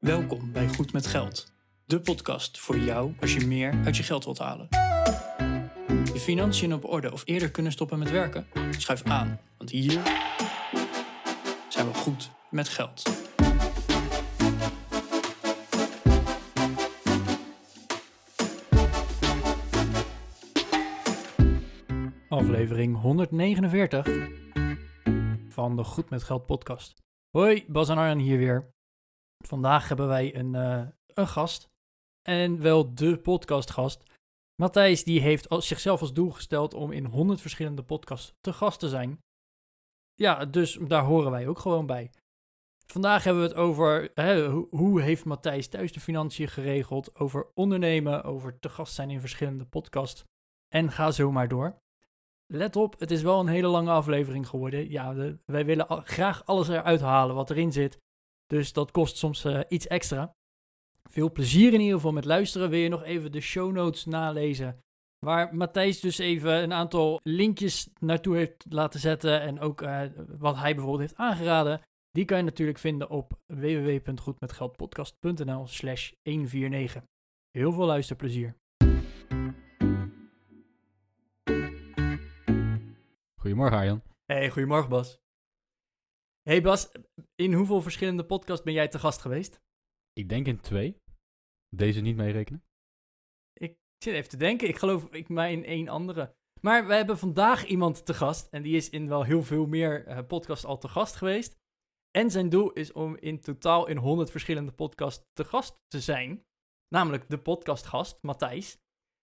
Welkom bij Goed met Geld, de podcast voor jou als je meer uit je geld wilt halen. Je financiën op orde of eerder kunnen stoppen met werken? Schuif aan, want hier zijn we goed met geld. Aflevering 149 van de Goed met Geld podcast. Hoi, Bas en Arjan hier weer. Vandaag hebben wij een, eh, een gast. En wel de podcastgast. Matthijs die heeft zichzelf als doel gesteld om in 100 verschillende podcasts te gast te zijn. Ja, dus daar horen wij ook gewoon bij. Vandaag hebben we het over hè, hoe, heeft Matthijs thuis de financiën geregeld, over ondernemen, over te gast zijn in verschillende podcasts. En ga zo maar door. Let op, het is wel een hele lange aflevering geworden. Ja, wij willen graag alles eruit halen wat erin zit. Dus dat kost soms eh, iets extra. Veel plezier in ieder geval met luisteren. Wil je nog even de show notes nalezen? Waar Matthijs dus even een aantal linkjes naartoe heeft laten zetten. En ook eh, wat hij bijvoorbeeld heeft aangeraden. Die kan je natuurlijk vinden op www.goedmetgeldpodcast.nl slash 149. Heel veel luisterplezier. Goedemorgen Arjan. Hey, goedemorgen Bas. Hey Bas, in hoeveel verschillende podcasts ben jij te gast geweest? Ik denk in twee. Deze niet meerekenen. Ik zit even te denken, ik geloof ik mij in één andere. Maar we hebben vandaag iemand te gast en die is in wel heel veel meer eh, podcasts al te gast geweest. En zijn doel is om in totaal in 100 verschillende podcasts te gast te zijn. Namelijk de podcastgast, Matthijs.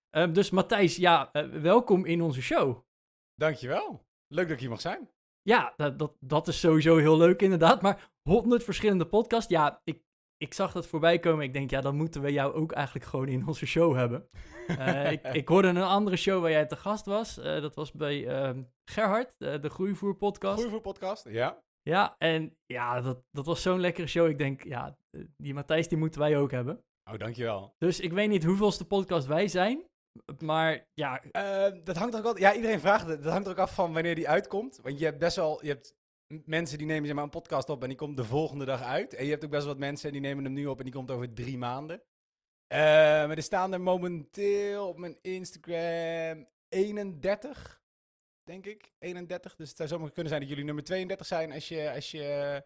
Eh, dus Matthijs, ja, eh, welkom in onze show. Dankjewel. Leuk dat ik hier mag zijn. Ja, dat, dat, dat is sowieso heel leuk inderdaad. Maar 100 verschillende podcasts, ja, ik, ik zag dat voorbij komen. Ik denk, ja, dan moeten we jou ook eigenlijk gewoon in onze show hebben. Eh, ik, ik hoorde een andere show waar jij te gast was. Eh, dat was bij ehm, Gerhard, eh, de Groeivoer podcast. Goeie voor podcast. Ja. Ja, en ja, dat, dat was zo'n lekkere show. Ik denk, ja, die Matthijs die moeten wij ook hebben. Oh, dankjewel. Dus ik weet niet hoeveelste podcast wij zijn. Maar ja, Eh, dat hangt ook altijd... Ja, iedereen vraagt het. Dat hangt er ook af van wanneer die uitkomt. Want je hebt best wel... Je hebt mensen die nemen zeg maar, een podcast op en die komt de volgende dag uit. En je hebt ook best wel wat mensen die nemen hem nu op en die komt over drie maanden. Maar er staan er momenteel op mijn Instagram 31, denk ik. 31. Dus het zou zomaar kunnen zijn dat jullie nummer 32 zijn als je, als je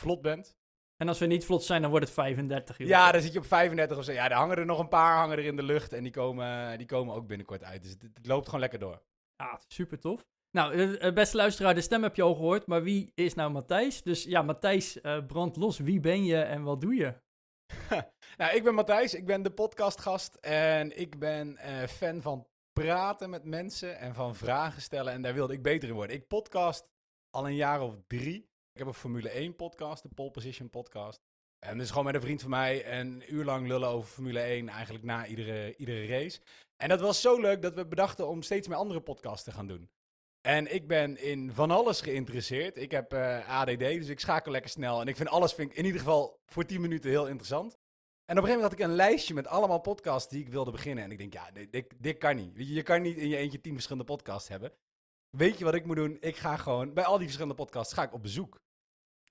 vlot bent. En als we niet vlot zijn, dan wordt het 35. joh. Ja, dan zit je op 35 of zo. Ja, er hangen er nog een paar hangen er in de lucht. En die komen, die komen ook binnenkort uit. Dus het, het loopt gewoon lekker door. Ja, super tof. Nou, eh, eh, beste luisteraar, de stem heb je al gehoord, maar wie is nou Matthijs? Dus ja, Matthijs, eh brand los. Wie ben je en wat doe je? nou, ik ben Matthijs. Ik ben de podcastgast. En ik ben eh, fan van praten met mensen en van vragen stellen. En daar wilde ik beter in worden. Ik podcast al een jaar of drie. Ik heb een Formule 1 podcast, de Pole Position podcast. En dus gewoon met een vriend van mij een uur lang lullen over Formule 1, eigenlijk na iedere, iedere race. En dat was zo leuk dat we bedachten om steeds meer andere podcasts te gaan doen. En ik ben in van alles geïnteresseerd. Ik heb eh, ADD, dus ik schakel lekker snel. En ik vind alles vind ik in ieder geval voor 10 minuten heel interessant. En op een gegeven moment had ik een lijstje met allemaal podcasts die ik wilde beginnen. En ik denk, ja, dit, dit, kan niet. Je, kan niet in je eentje 10 verschillende podcasts hebben. Weet je wat ik moet doen? Ik ga gewoon bij al die verschillende podcasts ga ik op bezoek.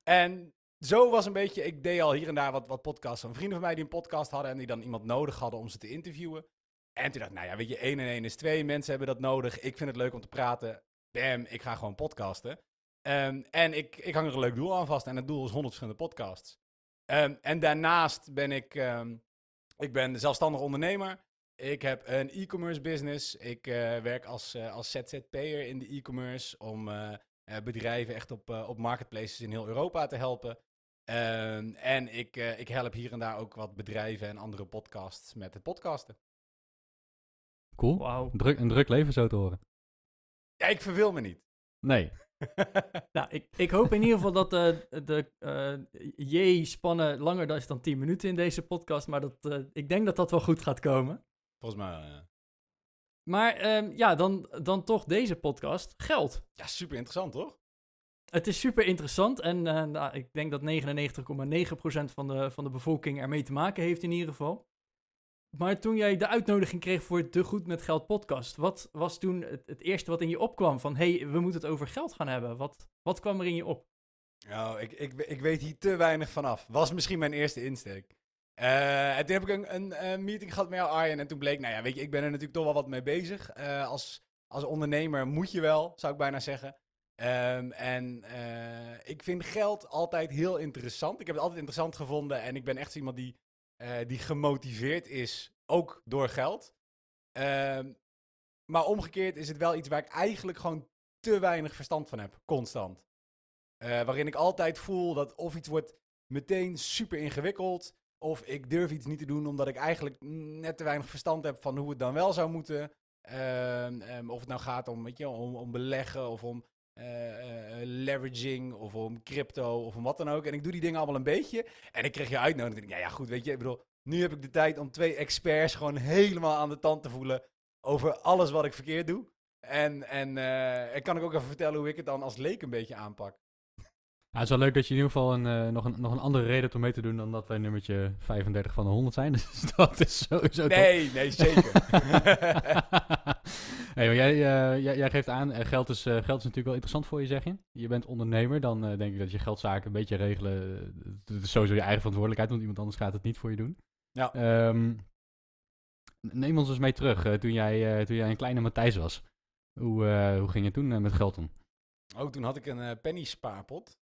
En zo was een beetje, ik deed al hier en daar wat, wat podcasts van vrienden van mij die een podcast hadden en die dan iemand nodig hadden om ze te interviewen. En toen dacht ik, nou ja, weet je, 1 en 1 is 2, mensen hebben dat nodig, ik vind het leuk om te praten. Bam, ik ga gewoon podcasten. Ehm, en ik, ik hang er een leuk doel aan vast en het doel is 100 verschillende podcasts. Ehm, en daarnaast ben ik, ehm, ik ben zelfstandig ondernemer. Ik heb een e-commerce business. Ik eh, werk als, eh, als ZZP'er in de e-commerce om eh, bedrijven echt op, eh, op marketplaces in heel Europa te helpen. Ehm, en ik, eh, ik help hier en daar ook wat bedrijven en andere podcasts met het podcasten. Cool. Wauw. Druk, een druk leven zo te horen. Ja, ik verveel me niet. Nee. Nou, ik, ik hoop in ieder geval dat de, de eh, J-spannen langer dan is dan 10 minuten in deze podcast. Maar dat, eh, ik denk dat dat wel goed gaat komen. Volgens mij, ja. Maar ehm, ja, dan, dan toch deze podcast. Geld. Ja, super interessant, toch? Het is super interessant en eh, nou, ik denk dat 99,9% van de, van de bevolking ermee te maken heeft in ieder geval. Maar toen jij de uitnodiging kreeg voor de Goed met Geld podcast, wat was toen het, het eerste wat in je opkwam van hey, we moeten het over geld gaan hebben? Wat, wat kwam er in je op? Oh, ik, ik, ik weet hier te weinig vanaf. Was misschien mijn eerste insteek. Eh, en toen heb ik een, een, een meeting gehad met jou, Arjen. En toen bleek, nou ja, weet je, ik ben er natuurlijk toch wel wat mee bezig. Eh, als, als ondernemer moet je wel, zou ik bijna zeggen. Ehm, en eh, ik vind geld altijd heel interessant. Ik heb het altijd interessant gevonden. En ik ben echt iemand die, eh, die gemotiveerd is, ook door geld. Ehm, maar omgekeerd is het wel iets waar ik eigenlijk gewoon te weinig verstand van heb, constant. Eh, waarin ik altijd voel dat of iets wordt meteen super ingewikkeld. Of ik durf iets niet te doen omdat ik eigenlijk net te weinig verstand heb van hoe het dan wel zou moeten. Ehm, ehm, of het nou gaat om, weet je, om, om beleggen of om eh, eh, leveraging of om crypto of om wat dan ook. En ik doe die dingen allemaal een beetje. En ik kreeg je uitnodiging. Ja, ja, goed, weet je, ik bedoel, nu heb ik de tijd om twee experts gewoon helemaal aan de tand te voelen over alles wat ik verkeerd doe. En, en, eh, en kan ik ook even vertellen hoe ik het dan als leek een beetje aanpak. Ja, het is wel leuk dat je in ieder geval een, eh, nog, een, nog een andere reden hebt om mee te doen dan dat wij nummertje 35 van de 100 zijn. Dus dat is sowieso top. Nee, nee, zeker. hey, maar jij, eh, jij, jij geeft aan, eh, geld, is, geld is natuurlijk wel interessant voor je, zeg je. Je bent ondernemer, dan denk ik dat je geldzaken een beetje regelen. Het is sowieso je eigen verantwoordelijkheid, want iemand anders gaat het niet voor je doen. Ja. Ehm, neem ons eens mee terug, toen, jij, toen jij een kleine Matthijs was. Hoe, hoe ging het toen met geld om? ook toen had ik een penny spaarpot.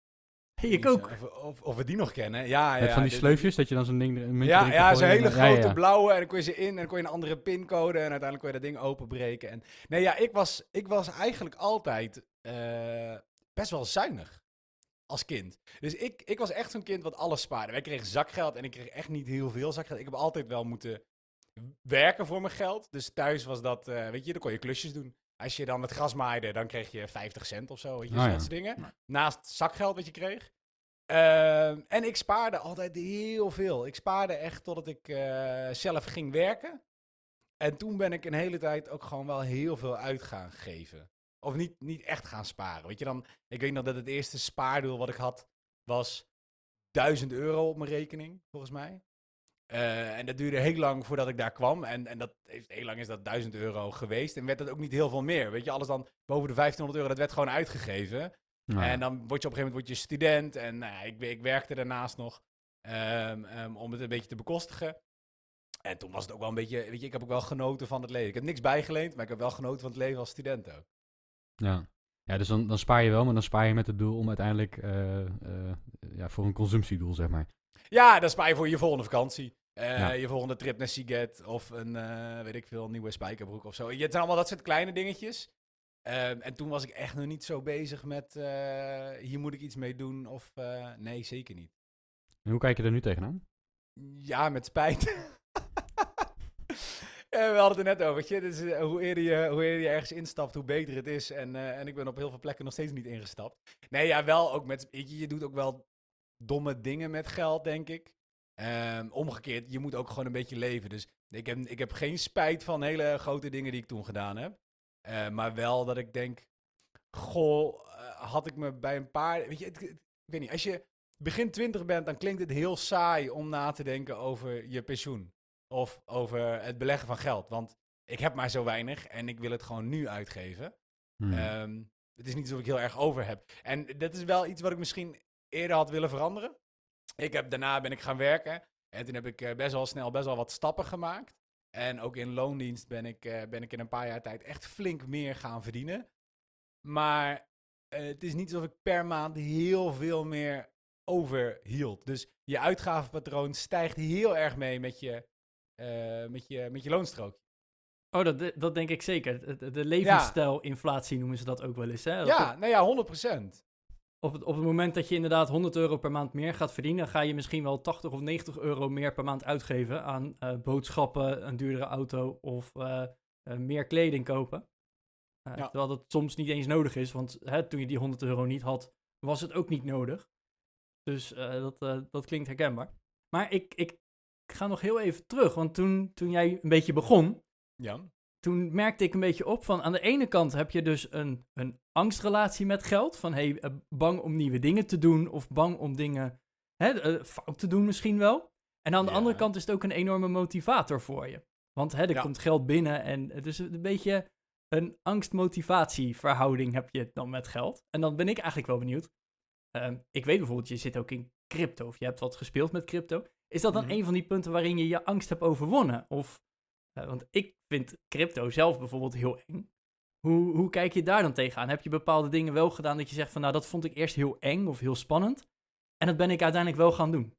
Hey, ik ook. Of, of, of we die nog kennen. Ja, ja. Van die dit- sleufjes, dat je dan zo'n ding... Een Ja, ja zo'n hele ja, grote ja. blauwe. En dan kon je ze in en dan kon je een andere pincode. En uiteindelijk kon je dat ding openbreken. En, nee, ja, ik was, ik was eigenlijk altijd eh, best wel zuinig. Als kind. Dus ik, ik was echt zo'n kind wat alles spaarde. Wij kregen zakgeld en ik kreeg echt niet heel veel zakgeld. Ik heb altijd wel moeten werken voor mijn geld. Dus thuis was dat, eh, weet je, dan kon je klusjes doen. Als je dan het gras maaide, dan kreeg je 50 cent of zo. Weet je, Oh dat ja. soort dingen. Naast zakgeld wat je kreeg. Ehm, en ik spaarde altijd heel veel. Ik spaarde echt totdat ik eh, zelf ging werken. En toen ben ik een hele tijd ook gewoon wel heel veel uit gaan geven. Of niet, niet echt gaan sparen. Weet je dan, ik weet nog dat het eerste spaardoel wat ik had was 1000 euro op mijn rekening, volgens mij. Eh, en dat duurde heel lang voordat ik daar kwam. En, en dat heeft, heel lang is dat 1000 euro geweest. En werd dat ook niet heel veel meer. Weet je, alles dan boven de 1500 euro, dat werd gewoon uitgegeven. Nou ja. En dan word je op een gegeven moment word je student. En nou ik, ik werkte daarnaast nog ehm, ehm, om het een beetje te bekostigen. En toen was het ook wel een beetje, weet je, ik heb ook wel genoten van het leven. Ik heb niks bijgeleend, maar ik heb wel genoten van het leven als student ook. Ja, ja dus dan, dan spaar je wel, maar dan spaar je met het doel om uiteindelijk eh, eh, ja, voor een consumptiedoel, zeg maar. Ja, dan spaar je voor je volgende vakantie. Eh, Ja. Je volgende trip naar Seagate of een, eh, weet ik veel, een nieuwe spijkerbroek of zo. Het zijn allemaal dat soort kleine dingetjes. Ehm, en toen was ik echt nog niet zo bezig met, eh, hier moet ik iets mee doen of, nee, zeker niet. En hoe kijk je er nu tegenaan? Ja, met spijt. Ja, we hadden het er net over. je. Dus, hoe, eerder je, hoe eerder je ergens instapt, hoe beter het is. En, en ik ben op heel veel plekken nog steeds niet ingestapt. Nee, ja, wel ook met. Je, je doet ook wel domme dingen met geld, denk ik. Ehm, omgekeerd, je moet ook gewoon een beetje leven. Dus ik heb, ik heb geen spijt van hele grote dingen die ik toen gedaan heb. Eh, maar wel dat ik denk. Goh, eh, had ik me bij een paar. Weet je, het- het- ik weet niet. Als je begin twintig bent, dan klinkt het heel saai om na te denken over je pensioen. Of over het beleggen van geld. Want ik heb maar zo weinig en ik wil het gewoon nu uitgeven. Hmm. Ehm, het is niet alsof ik heel erg over heb. En dat is wel iets wat ik misschien eerder had willen veranderen. Ik heb, daarna ben ik gaan werken. En toen heb ik eh, best wel snel best wel wat stappen gemaakt. En ook in loondienst ben ik, eh, ben ik in een paar jaar tijd echt flink meer gaan verdienen. Maar eh, het is niet alsof ik per maand heel veel meer overhield. Dus je uitgavenpatroon stijgt heel erg mee met je, eh, met je, met je loonstrookje. Oh, dat, dat denk ik zeker. De, de- de levensstijl-inflatie noemen ze dat ook wel eens. Hè? Dat Ja, nou ja, 100%. Op het, op het moment dat je inderdaad 100 euro per maand meer gaat verdienen, ga je misschien wel 80 of 90 euro meer per maand uitgeven aan eh, boodschappen, een duurdere auto of eh, eh, meer kleding kopen. Ja. Terwijl dat soms niet eens nodig is, want hè, toen je die 100 euro niet had, was het ook niet nodig. Dus dat, dat klinkt herkenbaar. Maar ik, ik ga nog heel even terug, want toen, toen jij een beetje begon, Ja. Toen merkte ik een beetje op van aan de ene kant heb je dus een, een angstrelatie met geld. Van hey, eh, bang om nieuwe dingen te doen of bang om dingen hè, eh, fout te doen misschien wel. En aan de Ja. andere kant is het ook een enorme motivator voor je. Want hè, er Ja. komt geld binnen en het is een beetje een angst-motivatie verhouding heb je dan met geld. En dan ben ik eigenlijk wel benieuwd. Ehm, ik weet bijvoorbeeld, je zit ook in crypto, of je hebt wat gespeeld met crypto. Is dat dan Mhm. een van die punten waarin je je angst hebt overwonnen? Of, eh, want ik vind crypto zelf bijvoorbeeld heel eng. Hoe, hoe kijk je daar dan tegenaan? Heb je bepaalde dingen wel gedaan dat je zegt van, nou, dat vond ik eerst heel eng of heel spannend. En dat ben ik uiteindelijk wel gaan doen.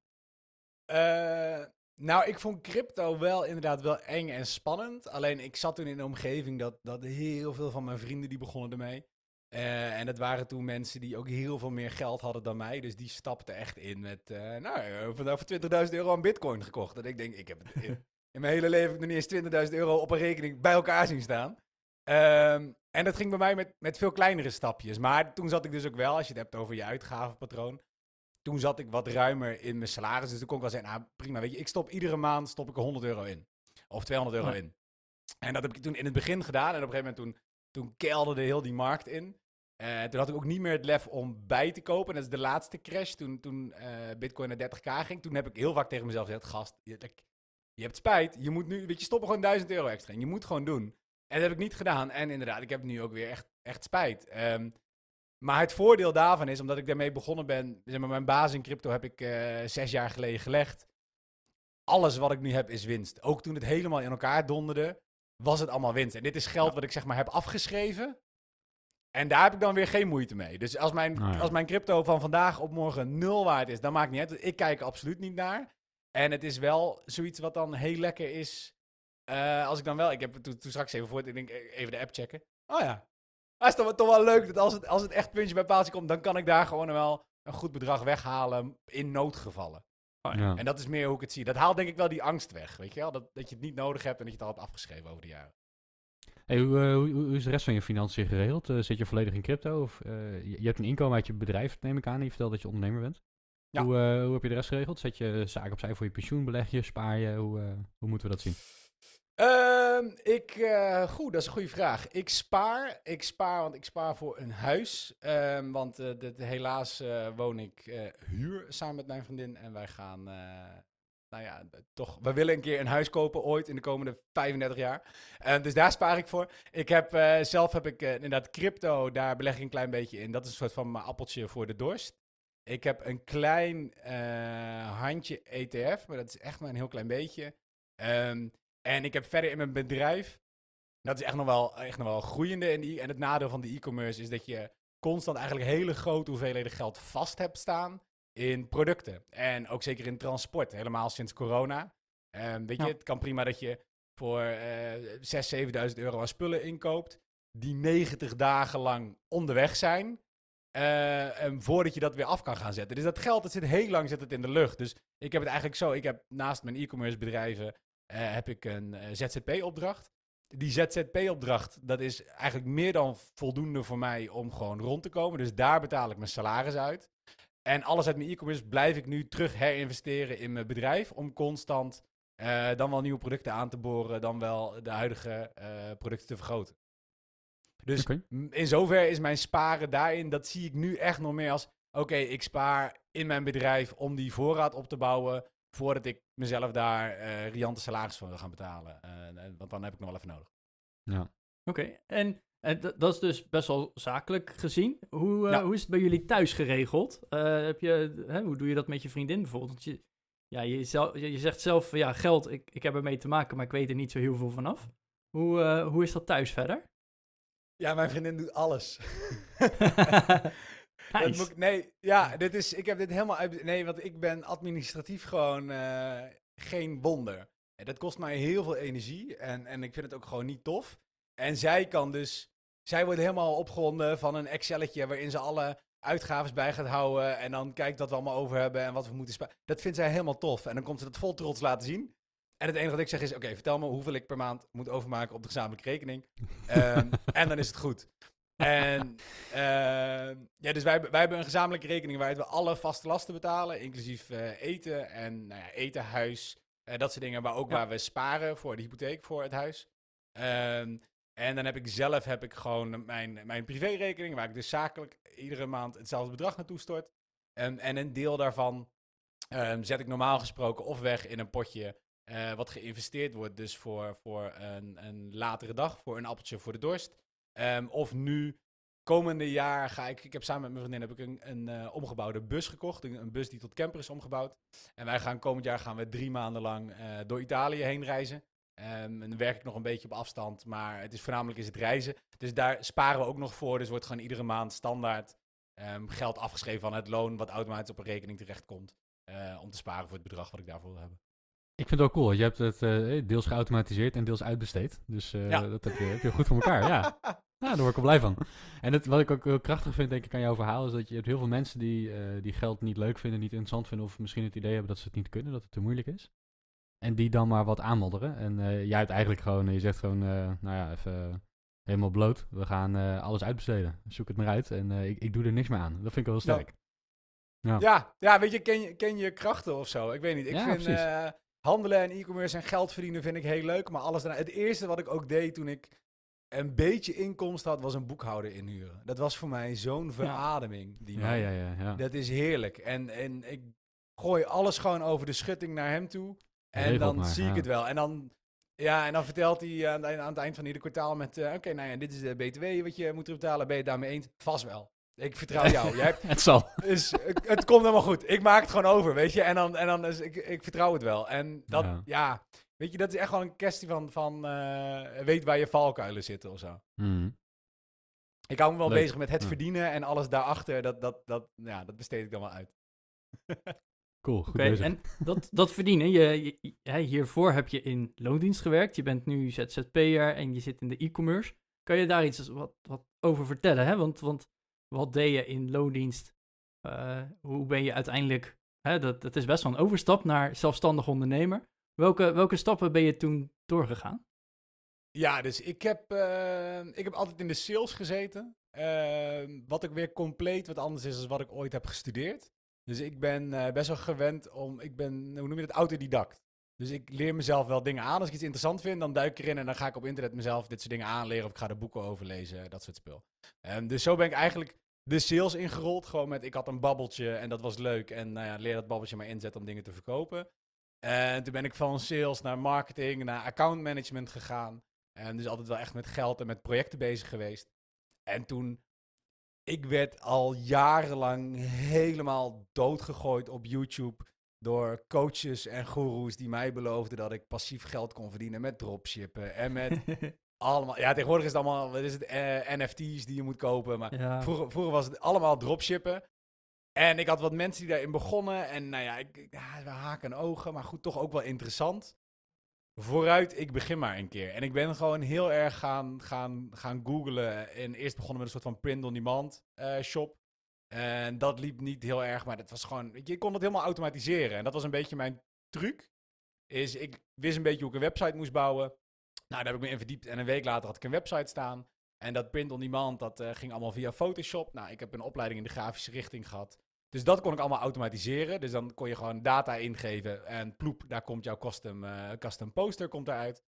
Eh, nou, ik vond crypto wel inderdaad wel eng en spannend. Alleen ik zat toen in een omgeving dat, dat heel veel van mijn vrienden die begonnen ermee. Eh, en dat waren toen mensen die ook heel veel meer geld hadden dan mij. Dus die stapten echt in met, eh, nou, vandaag voor 20.000 euro aan bitcoin gekocht. En ik denk, ik heb het in, mijn hele leven nog niet eens 20.000 euro op een rekening bij elkaar zien staan. Ehm, en dat ging bij mij met, met veel kleinere stapjes. Maar toen zat ik dus ook wel, als je het hebt over je uitgavenpatroon. Toen zat ik wat ruimer in mijn salaris. Dus toen kon ik wel zeggen, nou prima, weet je, ik stop iedere maand stop ik er 100 euro in. Of 200 euro Ja. in. En dat heb ik toen in het begin gedaan. En op een gegeven moment toen, toen kelderde heel die markt in. Eh, toen had ik ook niet meer het lef om bij te kopen. En dat is de laatste crash, toen, toen eh, Bitcoin naar 30k ging. Toen heb ik heel vaak tegen mezelf gezegd, gast, je, je hebt spijt. Je moet nu, weet je, stop er gewoon 1000 euro extra in. Je moet gewoon doen. En dat heb ik niet gedaan. En inderdaad, ik heb nu ook weer echt, echt spijt. Ehm, maar het voordeel daarvan is, omdat ik daarmee begonnen ben, zeg maar, mijn basis in crypto heb ik eh, zes jaar geleden gelegd. Alles wat ik nu heb is winst. Ook toen het helemaal in elkaar donderde, was het allemaal winst. En dit is geld wat ik zeg maar heb afgeschreven. En daar heb ik dan weer geen moeite mee. Dus als mijn, Nou ja. als mijn crypto van vandaag op morgen nul waard is, dan maakt niet uit. Ik kijk er absoluut niet naar. En het is wel zoiets wat dan heel lekker is. eh, als ik dan wel, ik heb toen, toen straks even voor, ik denk eh, even de app checken. Oh ja, dat is toch, wel- toch wel leuk dat als het, als het echt puntje bij paaltje komt, dan kan ik daar gewoon wel een goed bedrag weghalen in noodgevallen. Ja. En dat is meer hoe ik het zie. Dat haalt denk ik wel die angst weg, weet je wel? Dat, dat je het niet nodig hebt en dat je het al hebt afgeschreven over de jaren. Hey, hoe, eh, hoe, hoe is de rest van je financiën geregeld? Zit je volledig in crypto? Of, eh, je, je hebt een inkomen uit je bedrijf, neem ik aan. Je vertelt dat je ondernemer bent. Ja. Hoe, eh, hoe heb je de rest geregeld? Zet je zaken opzij voor je pensioen? Beleg je? Spaar je? Hoe, eh, hoe moeten we dat zien? Ehm, ik, eh, goed, dat is een goede vraag. Ik spaar, ik spaar, want ik spaar voor een huis. Ehm, want dit- helaas woon ik huur samen met mijn vriendin. En wij gaan, nou ja, toch, we willen een keer een huis kopen ooit in de komende 35 jaar. Eh, dus daar spaar ik voor. Ik heb, zelf heb ik inderdaad crypto, daar beleg ik een klein beetje in. Dat is een soort van mijn appeltje voor de dorst. Ik heb een klein eh, handje ETF, maar dat is echt maar een heel klein beetje. Ehm, en ik heb verder in mijn bedrijf, dat is echt nog wel, echt nog wel groeiende. En, die, en het nadeel van de e-commerce is dat je constant eigenlijk hele grote hoeveelheden geld vast hebt staan in producten. En ook zeker in transport, helemaal sinds corona. Ehm, weet je, het kan prima dat je voor eh 6.000, 7.000 euro aan spullen inkoopt, die 90 dagen lang onderweg zijn. Eh, en voordat je dat weer af kan gaan zetten. Dus dat geld, dat zit heel lang zit het in de lucht. Dus ik heb het eigenlijk zo. Ik heb naast mijn e-commerce bedrijven eh, heb ik een eh, ZZP-opdracht. Die ZZP-opdracht, dat is eigenlijk meer dan voldoende voor mij om gewoon rond te komen. Dus daar betaal ik mijn salaris uit. En alles uit mijn e-commerce blijf ik nu terug herinvesteren in mijn bedrijf. Om constant dan wel nieuwe producten aan te boren, dan wel de huidige producten te vergroten. Dus in zover is mijn sparen daarin, dat zie ik nu echt nog meer als... Oké, ik spaar in mijn bedrijf om die voorraad op te bouwen... voordat ik mezelf daar eh riante salaris van wil gaan betalen. Eh, eh, want dan heb ik nog wel even nodig. Ja. Oké, en, dat is dus best wel zakelijk gezien. Hoe, Ja. hoe is het bij jullie thuis geregeld? Eh, heb je, hè, hoe doe je dat met je vriendin bijvoorbeeld? Want je, ja, je, zel- je, je zegt zelf, van, ja, geld, ik, ik heb ermee te maken, maar ik weet er niet zo heel veel vanaf. Hoe, eh, hoe is dat thuis verder? Ja, mijn vriendin doet alles. Dat Nice. moet ik- nee, ja, dit is, ik heb dit helemaal uit. Nee, want ik ben administratief gewoon eh, geen wonder. En dat kost mij heel veel energie en, en ik vind het ook gewoon niet tof. En zij kan dus, zij wordt helemaal opgewonden van een Excelletje waarin ze alle uitgaves bij gaat houden en dan kijkt wat we allemaal over hebben en wat we moeten sparen. Dat vindt zij helemaal tof. En dan komt ze dat vol trots laten zien. En het enige wat ik zeg is, oké, vertel me hoeveel ik per maand moet overmaken op de gezamenlijke rekening. Ehm, en dan is het goed. En ehm, ja, dus wij, wij hebben een gezamenlijke rekening waaruit we alle vaste lasten betalen, inclusief eh, eten en nou ja, eten, huis, eh, dat soort dingen. Maar ook Ja. waar we sparen voor de hypotheek voor het huis. Ehm, en dan heb ik zelf heb ik gewoon mijn, mijn privérekening, waar ik dus zakelijk iedere maand hetzelfde bedrag naartoe stort. En een deel daarvan zet ik normaal gesproken of weg in een potje eh, wat geïnvesteerd wordt, dus voor, voor een, een latere dag, voor een appeltje voor de dorst. Ehm, of nu komende jaar ga ik, ik heb samen met mijn vriendin heb ik een, een eh, omgebouwde bus gekocht. Een, bus die tot camper is omgebouwd. En wij gaan komend jaar gaan we drie maanden lang eh, door Italië heen reizen. Ehm, en dan werk ik nog een beetje op afstand, maar het is voornamelijk is het reizen. Dus daar sparen we ook nog voor. Dus wordt gewoon iedere maand standaard ehm, geld afgeschreven van het loon, wat automatisch op een rekening terechtkomt. eh om te sparen voor het bedrag wat ik daarvoor wil hebben. Ik vind het ook cool. Je hebt het eh, deels geautomatiseerd en deels uitbesteed. Dus eh, Ja. dat heb je, heb je goed voor elkaar, ja. Ja, daar word ik wel blij van. En het, wat ik ook heel krachtig vind, denk ik, aan jouw verhaal, is dat je hebt heel veel mensen die, eh, die geld niet leuk vinden, niet interessant vinden, of misschien het idee hebben dat ze het niet kunnen, dat het te moeilijk is. En die dan maar wat aanmodderen. En eh, jij hebt eigenlijk gewoon, eh, je zegt gewoon, eh, nou ja, even eh, helemaal bloot. We gaan eh, alles uitbesteden. Zoek het maar uit en eh, ik, ik doe er niks meer aan. Dat vind ik wel heel sterk. Ja, ja weet je ken, je, ken je krachten of zo? Ik weet niet. Ik Ja, vind. Handelen en e-commerce en geld verdienen vind ik heel leuk. Maar alles daarna. Het eerste wat ik ook deed toen ik een beetje inkomst had, was een boekhouder inhuren. Dat was voor mij zo'n verademing. Die Ja, ja, ja. ja. Dat is heerlijk. En, en ik gooi alles gewoon over de schutting naar hem toe. En dan maar, zie ik ja. het wel. En dan, ja, en dan vertelt hij aan, aan het eind van ieder kwartaal met... eh, Oké, nou ja, dit is de BTW wat je moet terugbetalen. Ben je het daarmee eens? Vast wel. Ik vertrouw jou. Jij hebt, het zal. dus het, het komt helemaal goed. Ik maak het gewoon over, weet je. En dan, en dan is ik, ik vertrouw het wel. En dat, Ja. ja. weet je, dat is echt wel een kwestie van, van eh, weet waar je valkuilen zitten of zo. Mhm. Ik hou me wel Leuk. bezig met het Ja. verdienen en alles daarachter, dat, dat, dat, ja, dat besteed ik dan wel uit. Cool, goed en dat, dat verdienen, je, je- hiervoor heb je in loondienst gewerkt. Je bent nu ZZP'er en je zit in de e-commerce. Kan je daar iets wat, wat over vertellen? Hè? Want, want wat deed je in loondienst? Eh, hoe ben je uiteindelijk... Hè, dat, is best wel een overstap naar zelfstandig ondernemer. Welke, welke stappen ben je toen doorgegaan? Ja, dus ik heb, eh, ik heb altijd in de sales gezeten. Eh, wat ook weer compleet wat anders is dan wat ik ooit heb gestudeerd. Dus ik ben eh, best wel gewend om, ik ben, hoe noem je dat, autodidact. Dus ik leer mezelf wel dingen aan. Als ik iets interessant vind, dan duik ik erin en dan ga ik op internet mezelf dit soort dingen aanleren. Of ik ga er boeken over lezen, dat soort spul. Ehm, dus zo ben ik eigenlijk de sales ingerold. Gewoon met, ik had een babbeltje en dat was leuk. En nou ja, leer dat babbeltje maar inzetten om dingen te verkopen. En toen ben ik van sales naar marketing, naar account management gegaan. En dus altijd wel echt met geld en met projecten bezig geweest. En toen, ik werd al jarenlang helemaal doodgegooid op YouTube door coaches en goeroes die mij beloofden dat ik passief geld kon verdienen met dropshippen en met allemaal. Ja, tegenwoordig is het allemaal, wat is het, eh, NFT's die je moet kopen. Maar ja. Vroeger, vroeger was het allemaal dropshippen. En ik had wat mensen die daarin begonnen. En nou ja, ik, ja, we haken ogen, maar goed, toch ook wel interessant. Vooruit, ik begin maar een keer. En ik ben gewoon heel erg gaan, gaan, gaan googlen. En eerst begonnen met een soort van print-on-demand eh, shop. En dat liep niet heel erg, maar dat was gewoon... Je, kon het helemaal automatiseren. En dat was een beetje mijn truc. Is, ik wist een beetje hoe ik een website moest bouwen. Nou, daar heb ik me in verdiept. En een week later had ik een website staan. En dat print on demand, dat eh, ging allemaal via Photoshop. Nou, ik heb een opleiding in de grafische richting gehad. Dus dat kon ik allemaal automatiseren. Dus dan kon je gewoon data ingeven en ploep, daar komt jouw custom, eh, custom poster komt eruit.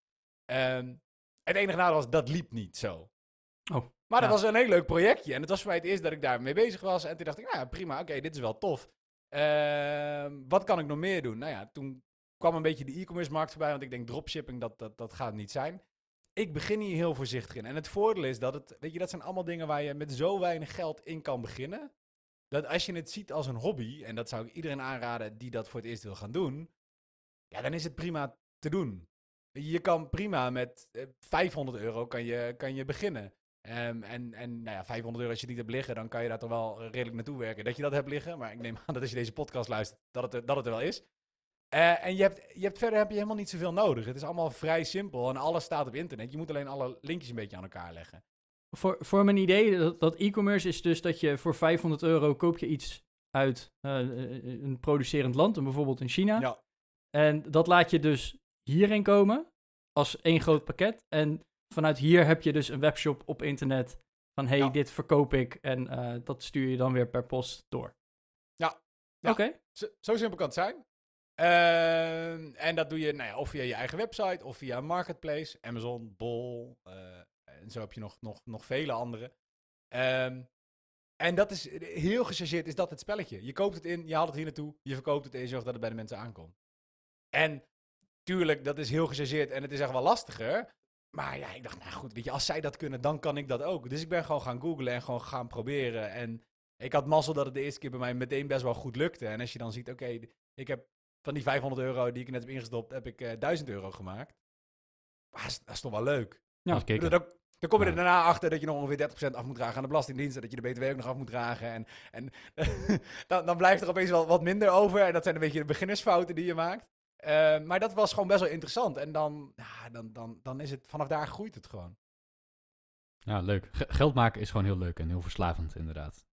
Het enige nadeel was, dat liep niet zo. Oh, maar dat was een heel leuk projectje. En het was voor mij het eerst dat ik daarmee bezig was. En toen dacht ik, nou ja, prima, oké, dit is wel tof. Ehm, wat kan ik nog meer doen? Nou ja, toen kwam een beetje de e-commerce markt voorbij. Want ik denk, dropshipping, dat, dat, dat gaat niet zijn ik begin hier heel voorzichtig in. En het voordeel is dat het, weet je, dat zijn allemaal dingen waar je met zo weinig geld in kan beginnen. Dat als je het ziet als een hobby, en dat zou ik iedereen aanraden die dat voor het eerst wil gaan doen, ja, dan is het prima te doen. Je kan prima met eh, 500 euro kan je, kan je beginnen. Ehm, en en nou ja, 500 euro als je het niet hebt liggen, dan kan je daar toch wel redelijk naartoe werken. Dat je dat hebt liggen, maar ik neem aan dat als je deze podcast luistert, dat het, er- dat het er wel is. Eh, en je hebt, je hebt verder heb je helemaal niet zoveel nodig. Het is allemaal vrij simpel en alles staat op internet. Je moet alleen alle linkjes een beetje aan elkaar leggen. Voor, voor mijn idee, dat, dat e-commerce is dus dat je voor 500 euro koop je iets uit eh, een producerend land, en bijvoorbeeld in China. Ja. En dat laat je dus hierin komen als één groot pakket. En vanuit hier heb je dus een webshop op internet van hey, Ja. dit verkoop ik en eh, dat stuur je dan weer per post door. Ja. Ja. Oké. Zo, zo simpel kan het zijn. Ehm, en dat doe je nou ja, of via je eigen website of via een marketplace. Amazon, Bol. eh, en zo heb je nog, nog, nog vele andere. Ehm, en dat is heel gechargeerd, is dat het spelletje. Je koopt het in, je haalt het hier naartoe, je verkoopt het en je zorgt dat het bij de mensen aankomt. En tuurlijk, dat is heel gechargeerd en het is echt wel lastiger. Maar ja, ik dacht, nou goed, weet je, als zij dat kunnen, dan kan ik dat ook. Dus ik ben gewoon gaan googlen en gewoon gaan proberen. En ik had mazzel dat het de eerste keer bij mij meteen best wel goed lukte. En als je dan ziet, oké, ik heb van die 500 euro die ik net heb ingestopt, heb ik eh 1000 euro gemaakt. Maar dat is, dat is toch wel leuk. Ja, Als Ik bedoel, kikker. Dan, dan kom je er daarna achter dat je nog ongeveer 30% af moet dragen aan de belastingdienst. En dat je de BTW ook nog af moet dragen. En, en dan, dan blijft er opeens wel wat minder over. En dat zijn een beetje de beginnersfouten die je maakt. Eh, maar dat was gewoon best wel interessant. En dan, ja, dan, dan, dan is het vanaf daar groeit het gewoon. Ja, leuk. Ge- geld maken is gewoon heel leuk en heel verslavend, inderdaad.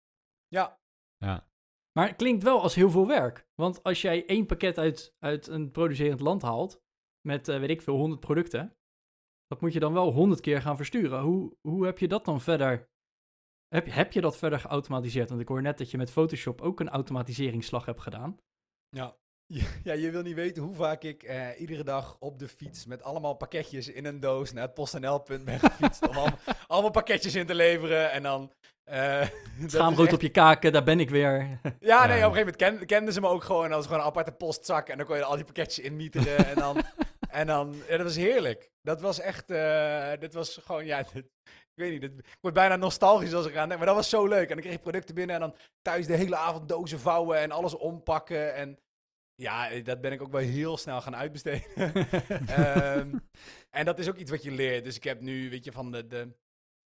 Ja, Ja, Maar het klinkt wel als heel veel werk. Want als jij één pakket uit, uit een producerend land haalt, met eh, weet ik veel, 100 producten, dat moet je dan wel 100 keer gaan versturen. Hoe, hoe heb je dat dan verder? Heb, heb je dat verder geautomatiseerd? Want ik hoor net dat je met Photoshop ook een automatiseringsslag hebt gedaan. Ja. Ja, je wil niet weten hoe vaak ik eh, iedere dag op de fiets met allemaal pakketjes in een doos naar het PostNL-punt ben gefietst om allemaal, allemaal pakketjes in te leveren en dan... is Schaamrood echt- op je kaken, daar ben ik weer. Ja, nee, op een gegeven moment ken- kenden ze me ook gewoon als gewoon een aparte postzak en dan kon je al die pakketjes inmieteren en dan... en dan, ja, dat was heerlijk. Dat was echt, eh dit was gewoon, ja, dit- ik weet niet, dit, ik word bijna nostalgisch als ik eraan denk, maar dat was zo leuk. En dan kreeg je producten binnen en dan thuis de hele avond dozen vouwen en alles ompakken en... Ja, eh, dat ben ik ook wel heel snel gaan uitbesteden. Ehm, en dat is ook iets wat je leert. Dus ik heb nu, weet je, van de... de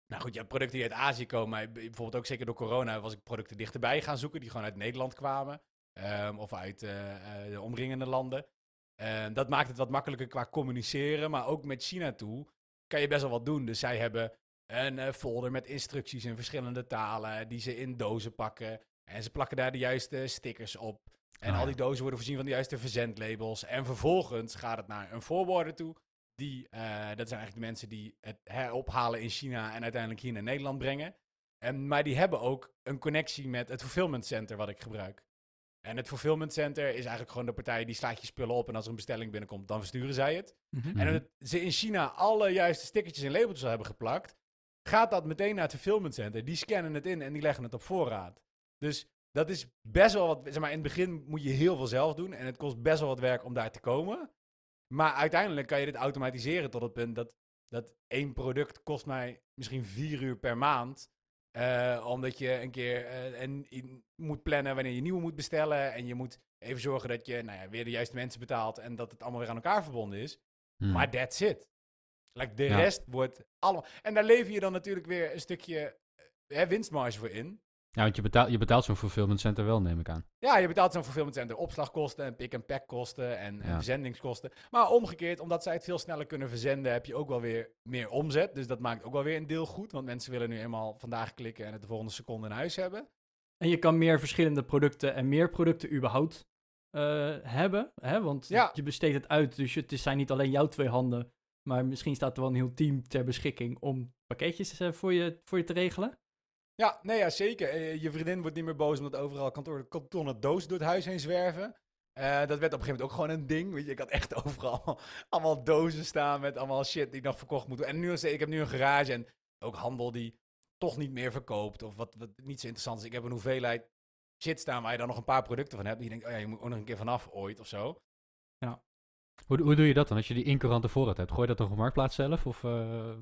nou goed, ja, producten die uit Azië komen. maar Bijvoorbeeld ook zeker door corona was ik producten dichterbij gaan zoeken. Die gewoon uit Nederland kwamen. ehm, of uit eh, eh, de omringende landen. Ehm, dat maakt het wat makkelijker qua communiceren. Maar ook met China toe kan je best wel wat doen. Dus zij hebben een folder met instructies in verschillende talen. Die ze in dozen pakken. En ze plakken daar de juiste stickers op. En Ah, al die dozen worden voorzien van de juiste verzendlabels. En vervolgens gaat het naar een forwarder toe. Die, eh, dat zijn eigenlijk de mensen die het herophalen in China en uiteindelijk hier naar Nederland brengen. En, maar die hebben ook een connectie met het fulfillment center wat ik gebruik. En het fulfillment center is eigenlijk gewoon de partij die slaat je spullen op en als er een bestelling binnenkomt, dan versturen zij het. Mhm. Mhm. En dat ze in China alle juiste stickertjes en labeltjes al hebben geplakt, gaat dat meteen naar het fulfillment center. Die scannen het in en die leggen het op voorraad. Dus dat is best wel wat. Zeg maar, in het begin moet je heel veel zelf doen en het kost best wel wat werk om daar te komen. Maar uiteindelijk kan je dit automatiseren tot het punt dat, dat één product kost mij misschien vier uur per maand. Eh, omdat je een keer eh, en je moet plannen wanneer je nieuwe moet bestellen. En je moet even zorgen dat je nou ja, weer de juiste mensen betaalt. En dat het allemaal weer aan elkaar verbonden is. Hmm. Maar that's it. Like, de Ja. rest wordt allemaal... En daar lever je dan natuurlijk weer een stukje eh, hè, winstmarge voor in. Ja, want je betaalt, je betaalt zo'n fulfillment center wel, neem ik aan. Ja, je betaalt zo'n fulfillment center opslagkosten en pick-and-pack kosten en, en Ja. verzendingskosten. Maar omgekeerd, omdat zij het veel sneller kunnen verzenden, heb je ook wel weer meer omzet. Dus dat maakt ook wel weer een deel goed. Want mensen willen nu eenmaal vandaag klikken en het de volgende seconde in huis hebben. En je kan meer verschillende producten en meer producten überhaupt eh, hebben. Hè? Want Ja. je besteedt het uit, dus het is- zijn niet alleen jouw twee handen. Maar misschien staat er wel een heel team ter beschikking om pakketjes eh, voor, je, voor je te regelen. Ja, nee, ja, zeker. Eh, je vriendin wordt niet meer boos omdat overal kantoor, kartonnen doos door het huis heen zwerven. Eh, dat werd op een gegeven moment ook gewoon een ding. Weet je, ik had echt overal allemaal dozen staan met allemaal shit die nog verkocht moet. En nu, ik heb nu een garage en ook handel die toch niet meer verkoopt. Of wat, wat niet zo interessant is. Ik heb een hoeveelheid shit staan waar je dan nog een paar producten van hebt. Die je denkt, oh ja, je moet ook nog een keer vanaf ooit of zo. Hoe, hoe doe je dat dan? Als je die incurante voorraad hebt, gooi je dat nog op Marktplaats zelf? Of, eh,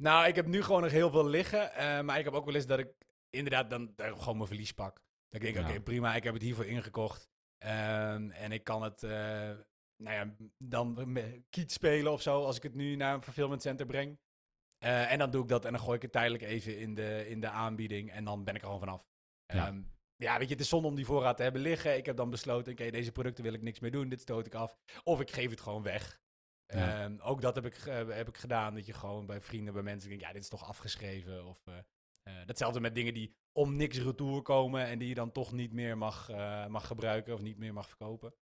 Nou, ik heb nu gewoon nog heel veel liggen. eh, maar ik heb ook wel eens dat ik inderdaad dan gewoon mijn verlies pak. Dat ik denk, Ja. oké, prima, ik heb het hiervoor ingekocht. Ehm, en ik kan het, eh, nou ja, dan kiet spelen of zo, als ik het nu naar een fulfillment center breng. Eh, en dan doe ik dat en dan gooi ik het tijdelijk even in de, in de aanbieding. En dan ben ik er gewoon vanaf. Ja. Ehm, ja, weet je, het is zonde om die voorraad te hebben liggen. Ik heb dan besloten, oké, deze producten wil ik niks meer doen. Dit stoot ik af. Of ik geef het gewoon weg. Ja. Ehm, ook dat heb ik, ge- heb ik gedaan. Dat je gewoon bij vrienden, bij mensen denkt, ja, dit is toch afgeschreven. Of eh, eh, datzelfde met dingen die om niks retour komen en die je dan toch niet meer mag, eh, mag gebruiken of niet meer mag verkopen.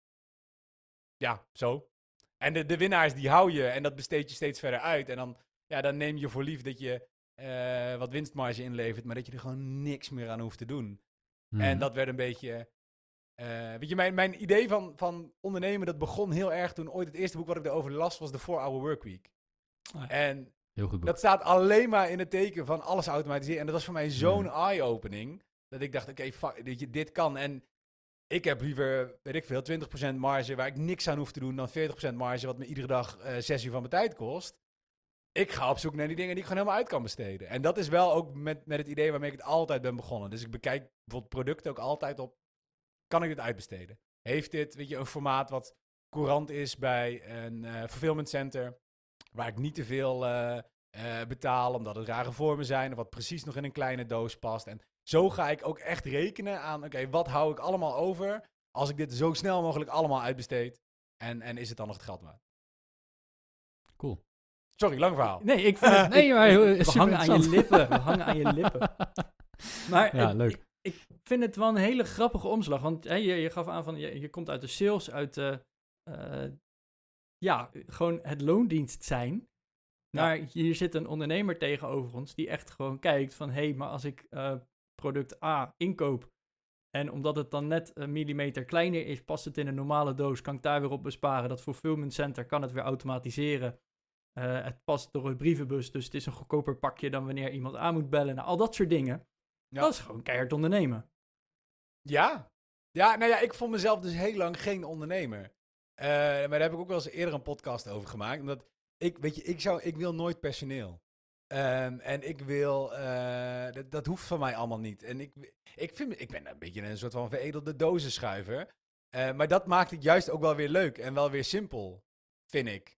Ja, zo. En de, de winnaars die hou je en dat besteed je steeds verder uit. En dan, ja, dan neem je voor lief dat je eh, wat winstmarge inlevert, maar dat je er gewoon niks meer aan hoeft te doen. hmm. En dat werd een beetje. Eh, weet je, mijn, mijn idee van, van ondernemen, dat begon heel erg toen ooit het eerste boek wat ik erover las, was de 4-Hour Workweek. Ah, ja. En Heel goed boek. dat staat alleen maar in het teken van alles automatiseren. En dat was voor mij zo'n Hmm. eye-opening, dat ik dacht, oké, je, dit kan. En ik heb liever, weet ik veel, 20% marge waar ik niks aan hoef te doen, dan 40% marge wat me iedere dag eh 6 uur van mijn tijd kost. ik ga op zoek naar die dingen die ik gewoon helemaal uit kan besteden. En dat is wel ook met, met het idee waarmee ik het altijd ben begonnen. Dus ik bekijk bijvoorbeeld producten ook altijd op, kan ik dit uitbesteden? Heeft dit, weet je, een formaat wat courant is bij een eh fulfillment center, waar ik niet te veel eh, eh, betaal, omdat het rare vormen zijn, of wat precies nog in een kleine doos past. En zo ga ik ook echt rekenen aan, oké, wat hou ik allemaal over als ik dit zo snel mogelijk allemaal uitbesteed? En, en is het dan nog het geld waard? Cool. Sorry, lang verhaal. Nee, ik vind het, Nee, maar we super hangen aan je lippen. We hangen aan je lippen. Maar Ja, leuk. Ik, vind het wel een hele grappige omslag. Want hè, je, je gaf aan van je, je komt uit de sales, uit de, eh, ja, gewoon het loondienst zijn. Maar hier zit een ondernemer tegenover ons die echt gewoon kijkt van hé, hey, maar als ik eh, product A inkoop en omdat het dan net een millimeter kleiner is, past het in een normale doos, kan ik daar weer op besparen. Dat fulfillment center kan het weer automatiseren. Eh, het past door een brievenbus, dus het is een goedkoper pakje dan wanneer iemand aan moet bellen. Nou, al dat soort dingen. Ja. Dat is gewoon keihard ondernemen. Ja. Ja, nou ja, ik vond mezelf dus heel lang geen ondernemer. Eh, maar daar heb ik ook wel eens eerder een podcast over gemaakt. Omdat ik, weet je, ik, zou, ik wil nooit personeel. Ehm, en ik wil, eh, dat, dat hoeft van mij allemaal niet. En ik, ik, vind, ik ben een beetje een soort van veredelde dozenschuiver. Eh, maar dat maakt het juist ook wel weer leuk en wel weer simpel, vind ik.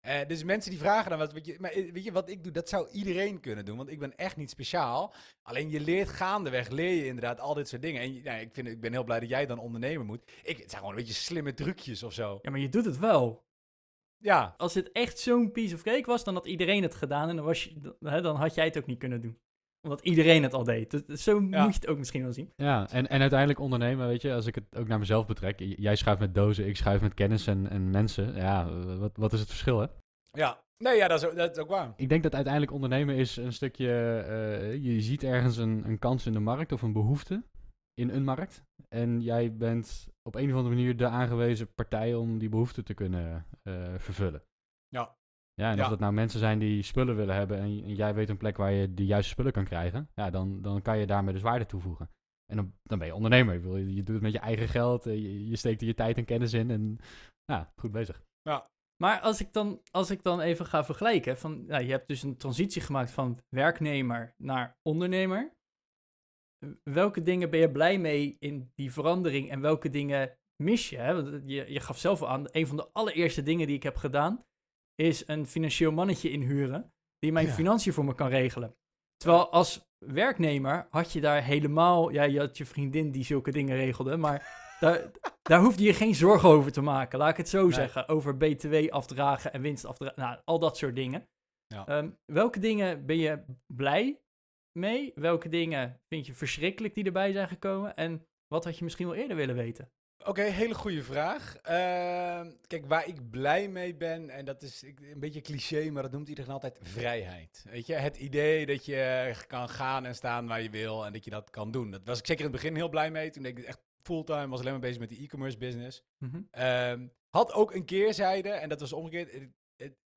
Eh, dus mensen die vragen dan wat, weet je, maar eh, weet je wat ik doe, dat zou iedereen kunnen doen, want ik ben echt niet speciaal. Alleen je leert gaandeweg, leer je inderdaad al dit soort dingen. En nou, ik, vind, ik ben heel blij dat jij dan ondernemer moet. Ik, het zijn gewoon een beetje slimme trucjes of zo. Ja, maar je doet het wel. Ja, Als dit echt zo'n piece of cake was, dan had iedereen het gedaan en dan, was je, dan had jij het ook niet kunnen doen. Omdat iedereen het al deed. Dus- zo Ja. moet je het ook misschien wel zien. Ja, en, en uiteindelijk ondernemen, weet je, als ik het ook naar mezelf betrek. Jij schuift met dozen, ik schuif met kennis en, en mensen. Ja, wat, wat is het verschil, hè? ja. Nee, ja, dat is, ook- dat is ook waar. Ik denk dat uiteindelijk ondernemen is een stukje... eh, je ziet ergens een, een kans in de markt of een behoefte in een markt. En jij bent op een of andere manier de aangewezen partij om die behoefte te kunnen eh, vervullen. Ja. Ja, en Ja. of dat nou mensen zijn die spullen willen hebben en, jij weet een plek waar je de juiste spullen kan krijgen, ja, dan, dan kan je daarmee dus waarde toevoegen. En dan, dan ben je ondernemer. Je, je doet het met je eigen geld, eh, je, je steekt er je tijd en kennis in en ja, goed bezig. Maar als ik dan, als ik dan even ga vergelijken, van, nou, je hebt dus een transitie gemaakt van werknemer naar ondernemer. Welke dingen ben je blij mee in die verandering en welke dingen mis je? Hè? Want je, je gaf zelf al aan, een van de allereerste dingen die ik heb gedaan, is een financieel mannetje inhuren die mijn Ja. financiën voor me kan regelen. Terwijl als werknemer had je daar helemaal, ja, je had je vriendin die zulke dingen regelde, maar daar, daar hoefde je geen zorgen over te maken, laat ik het zo Nee. zeggen. Over BTW afdragen en winst afdragen, nou, al dat soort dingen. Ja. Ehm, welke dingen ben je blij mee? Welke dingen vind je verschrikkelijk die erbij zijn gekomen? En wat had je misschien wel eerder willen weten? Oké, hele goede vraag. Ehm, kijk, waar ik blij mee ben, en dat is een beetje cliché, maar dat noemt iedereen altijd vrijheid. Weet je, het idee dat je kan gaan en staan waar je wil en dat je dat kan doen. Dat was ik zeker in het begin heel blij mee. Toen ik echt fulltime, was alleen maar bezig met die e-commerce business. Mhm. Ehm, had ook een keerzijde, en dat was omgekeerd.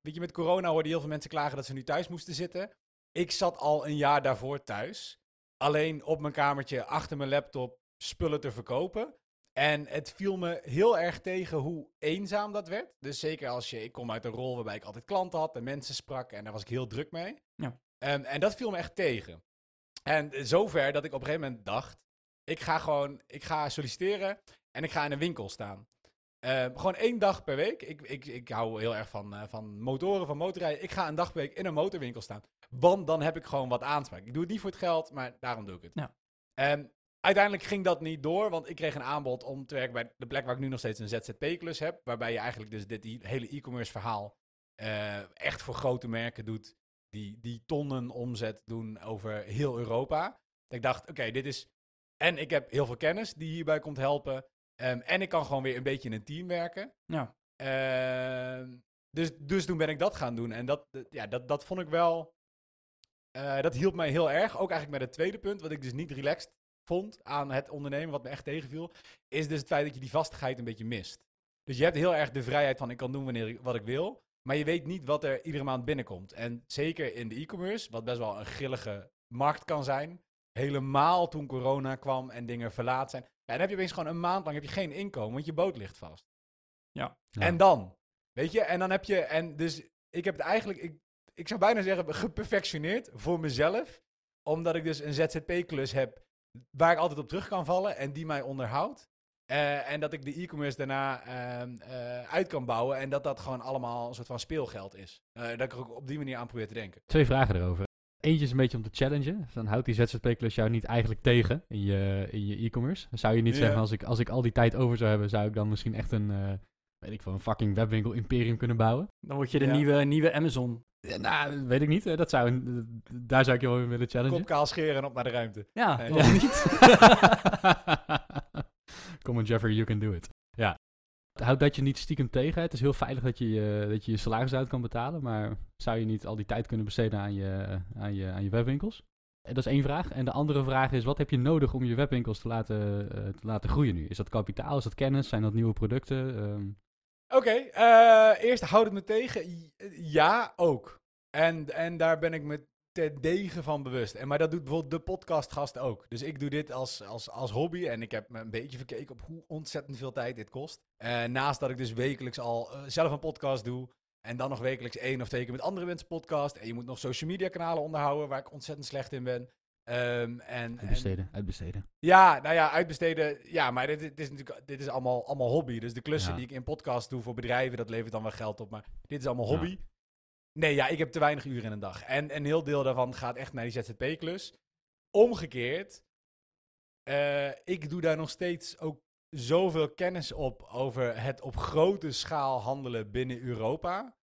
Weet je, met corona hoorde heel veel mensen klagen dat ze nu thuis moesten zitten. Ik zat al een jaar daarvoor thuis. Alleen op mijn kamertje achter mijn laptop spullen te verkopen. En het viel me heel erg tegen hoe eenzaam dat werd. Dus zeker als je, ik kom uit een rol waarbij ik altijd klanten had en mensen sprak en daar was ik heel druk mee. Ja. Ehm, en dat viel me echt tegen. En zover dat ik op een gegeven moment dacht, ik ga gewoon, ik ga solliciteren en ik ga in een winkel staan. Ehm, gewoon één dag per week. Ik, ik, ik hou heel erg van, eh, van motoren, van motorrijden. Ik ga een dag per week in een motorwinkel staan. Want dan heb ik gewoon wat aanspraak. Ik doe het niet voor het geld, maar daarom doe ik het. Ja. Ehm, uiteindelijk ging dat niet door, want ik kreeg een aanbod om te werken bij de plek waar ik nu nog steeds een ZZP-klus heb. Waarbij je eigenlijk dus dit hele e-commerce verhaal eh, echt voor grote merken doet. Die, die tonnen omzet doen over heel Europa. Dat ik dacht, oké, dit is... En ik heb heel veel kennis die hierbij komt helpen. Ehm, en ik kan gewoon weer een beetje in een team werken. Ja. Ehm, dus, dus toen ben ik dat gaan doen. En dat, dat- ja, dat, dat vond ik wel... eh, dat hielp mij heel erg. Ook eigenlijk met het tweede punt, wat ik dus niet relaxed vond aan het ondernemen, wat me echt tegenviel, is dus het feit dat je die vastigheid een beetje mist. Dus je hebt heel erg de vrijheid van ik kan doen wanneer ik, wat ik wil, maar je weet niet wat er iedere maand binnenkomt. En zeker in de e-commerce, wat best wel een grillige markt kan zijn, helemaal toen corona kwam en dingen verlaat zijn, ja, dan heb je opeens gewoon een maand lang heb je geen inkomen, want je boot ligt vast. Ja. En dan, weet je, en dan heb je, en dus ik heb het eigenlijk, ik, ik zou bijna zeggen, geperfectioneerd voor mezelf. Omdat ik dus een ZZP-klus heb waar ik altijd op terug kan vallen en die mij onderhoudt. Eh, en dat ik de e-commerce daarna ehm, eh, uit kan bouwen en dat dat gewoon allemaal een soort van speelgeld is. Eh, dat ik er ook op die manier aan probeer te denken. Twee vragen erover. Eentje is een beetje om te challengen. Dus dan houdt die ZZP-klus jou niet eigenlijk tegen in je in je e-commerce. Dan zou je niet Ja. zeggen, als ik, als ik al die tijd over zou hebben, zou ik dan misschien echt een, eh, weet ik veel, een fucking webwinkel imperium kunnen bouwen? Dan word je de Ja. nieuwe, nieuwe Amazon. Ja, nou, weet ik niet. Dat zou daar zou ik je wel willen challengen. Kop kaal scheren en op naar de ruimte. Ja, Nee. Ja. niet? Come on Jeffrey, you can do it. Ja. Houdt dat je niet stiekem tegen? Het is heel veilig dat je je, dat je, je salaris uit kan betalen, maar zou je niet al die tijd kunnen besteden aan je, aan je, aan je webwinkels? En dat is één vraag. En de andere vraag is, wat heb je nodig om je webwinkels te laten, eh, te laten groeien nu? Is dat kapitaal? Is dat kennis? Zijn dat nieuwe producten? Ehm, Oké, eh, eerst houd het me tegen. Ja, ook. En, en daar ben ik me ter degen van bewust. En, maar dat doet bijvoorbeeld de podcastgast ook. Dus ik doe dit als, als, als hobby. En ik heb me een beetje verkeken op hoe ontzettend veel tijd dit kost. Eh, naast dat ik dus wekelijks al eh, zelf een podcast doe. En dan nog wekelijks één of twee keer met andere mensen podcast. En je moet nog social media kanalen onderhouden, waar ik ontzettend slecht in ben. Ehm, en, en, uitbesteden, uitbesteden. ja, nou ja, uitbesteden. Ja, maar dit, dit is natuurlijk dit is allemaal, allemaal hobby. Dus de klussen Ja. die ik in podcast doe voor bedrijven, dat levert dan wel geld op. Maar dit is allemaal Ja. hobby. Nee, ja, ik heb te weinig uren in een dag. En een heel deel daarvan gaat echt naar die ZZP-klus. Omgekeerd, eh, ik doe daar nog steeds ook zoveel kennis op over het op grote schaal handelen binnen Europa.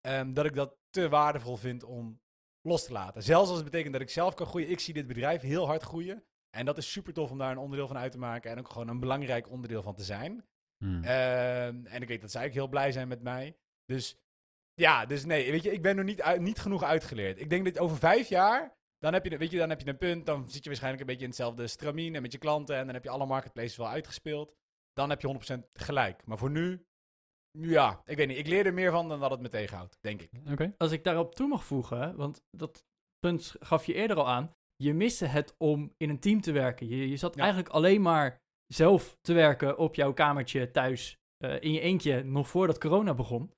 ehm, dat ik dat te waardevol vind om los te laten. Zelfs als het betekent dat ik zelf kan groeien. Ik zie dit bedrijf heel hard groeien. En dat is super tof om daar een onderdeel van uit te maken. En ook gewoon een belangrijk onderdeel van te zijn. Hmm. Ehm, en ik weet dat zij ook heel blij zijn met mij. Dus ja, dus nee, weet je, ik ben nog niet, uit- niet genoeg uitgeleerd. Ik denk dat over vijf jaar, dan heb, je, weet je, dan heb je een punt. Dan zit je waarschijnlijk een beetje in hetzelfde stramien en met je klanten. En dan heb je alle marketplaces wel uitgespeeld. Dan heb je 100% gelijk. Maar voor nu, ja, ik weet niet. Ik leer er meer van dan dat het me tegenhoudt, denk ik. Oké. Als ik daarop toe mag voegen, want dat punt gaf je eerder al aan. Je miste het om in een team te werken. Je, je zat Ja. eigenlijk alleen maar zelf te werken op jouw kamertje thuis. eh, in je eentje, nog voordat corona begon.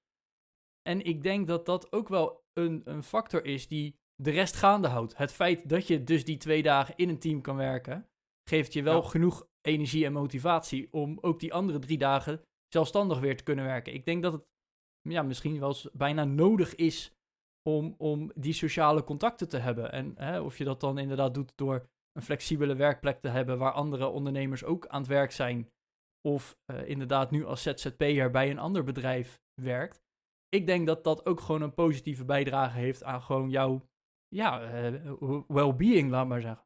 En ik denk dat dat ook wel een, een factor is die de rest gaande houdt. Het feit dat je dus die twee dagen in een team kan werken, geeft je wel Ja. genoeg energie en motivatie om ook die andere drie dagen zelfstandig weer te kunnen werken. Ik denk dat het ja, misschien wel eens bijna nodig is om, om die sociale contacten te hebben. En hè, of je dat dan inderdaad doet door een flexibele werkplek te hebben waar andere ondernemers ook aan het werk zijn. Of eh, inderdaad nu als ZZP'er bij een ander bedrijf werkt. Ik denk dat dat ook gewoon een positieve bijdrage heeft aan gewoon jouw ja, eh, well-being, laat maar zeggen.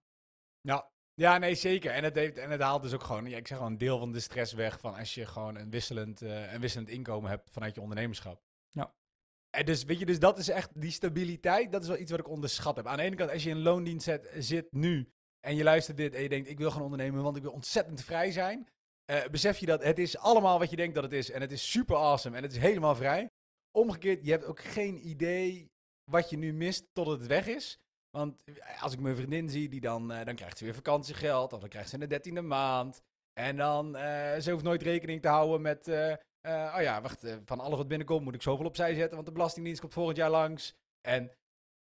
Ja. Ja, nee, zeker. En het, heeft, en het haalt dus ook gewoon, ja, ik zeg gewoon, een deel van de stress weg van als je gewoon een wisselend, een wisselend inkomen hebt vanuit je ondernemerschap. Ja. En dus, weet je, dus dat is echt, die stabiliteit, dat is wel iets wat ik onderschat heb. Aan de ene kant, als je in loondienst zet, zit nu en je luistert dit en je denkt, ik wil gaan ondernemen, want ik wil ontzettend vrij zijn. eh, besef je dat het is allemaal wat je denkt dat het is. En het is super awesome en het is helemaal vrij. Omgekeerd, je hebt ook geen idee wat je nu mist tot het weg is. Want als ik mijn vriendin zie, die dan, eh, dan krijgt ze weer vakantiegeld. Of dan krijgt ze in de dertiende maand. En dan, eh ze hoeft nooit rekening te houden met... eh, eh, oh ja, wacht, eh, van alles wat binnenkomt moet ik zoveel opzij zetten. Want de Belastingdienst komt volgend jaar langs. En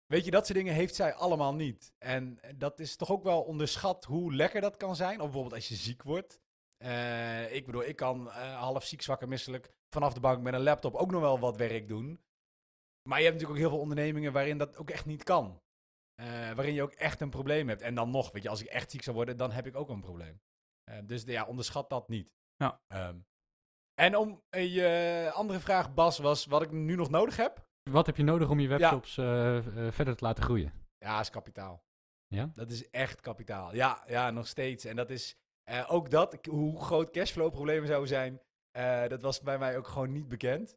weet je, dat soort dingen heeft zij allemaal niet. En dat is toch ook wel onderschat hoe lekker dat kan zijn. Of bijvoorbeeld als je ziek wordt. Eh, ik bedoel, ik kan eh, half ziek, zwakker, misselijk... vanaf de bank met een laptop ook nog wel wat werk doen. Maar je hebt natuurlijk ook heel veel ondernemingen waarin dat ook echt niet kan. Eh, waarin je ook echt een probleem hebt. En dan nog, weet je, als ik echt ziek zou worden, dan heb ik ook een probleem. Eh, dus ja, onderschat dat niet. Ja. Ehm, en om eh, je andere vraag, Bas, was wat ik nu nog nodig heb. Wat heb je nodig om je webshops verder te laten groeien? Ja, is kapitaal. Ja? Dat is echt kapitaal. Ja, ja nog steeds. En dat is ook dat, hoe groot cashflow problemen zouden zijn, dat was bij mij ook gewoon niet bekend.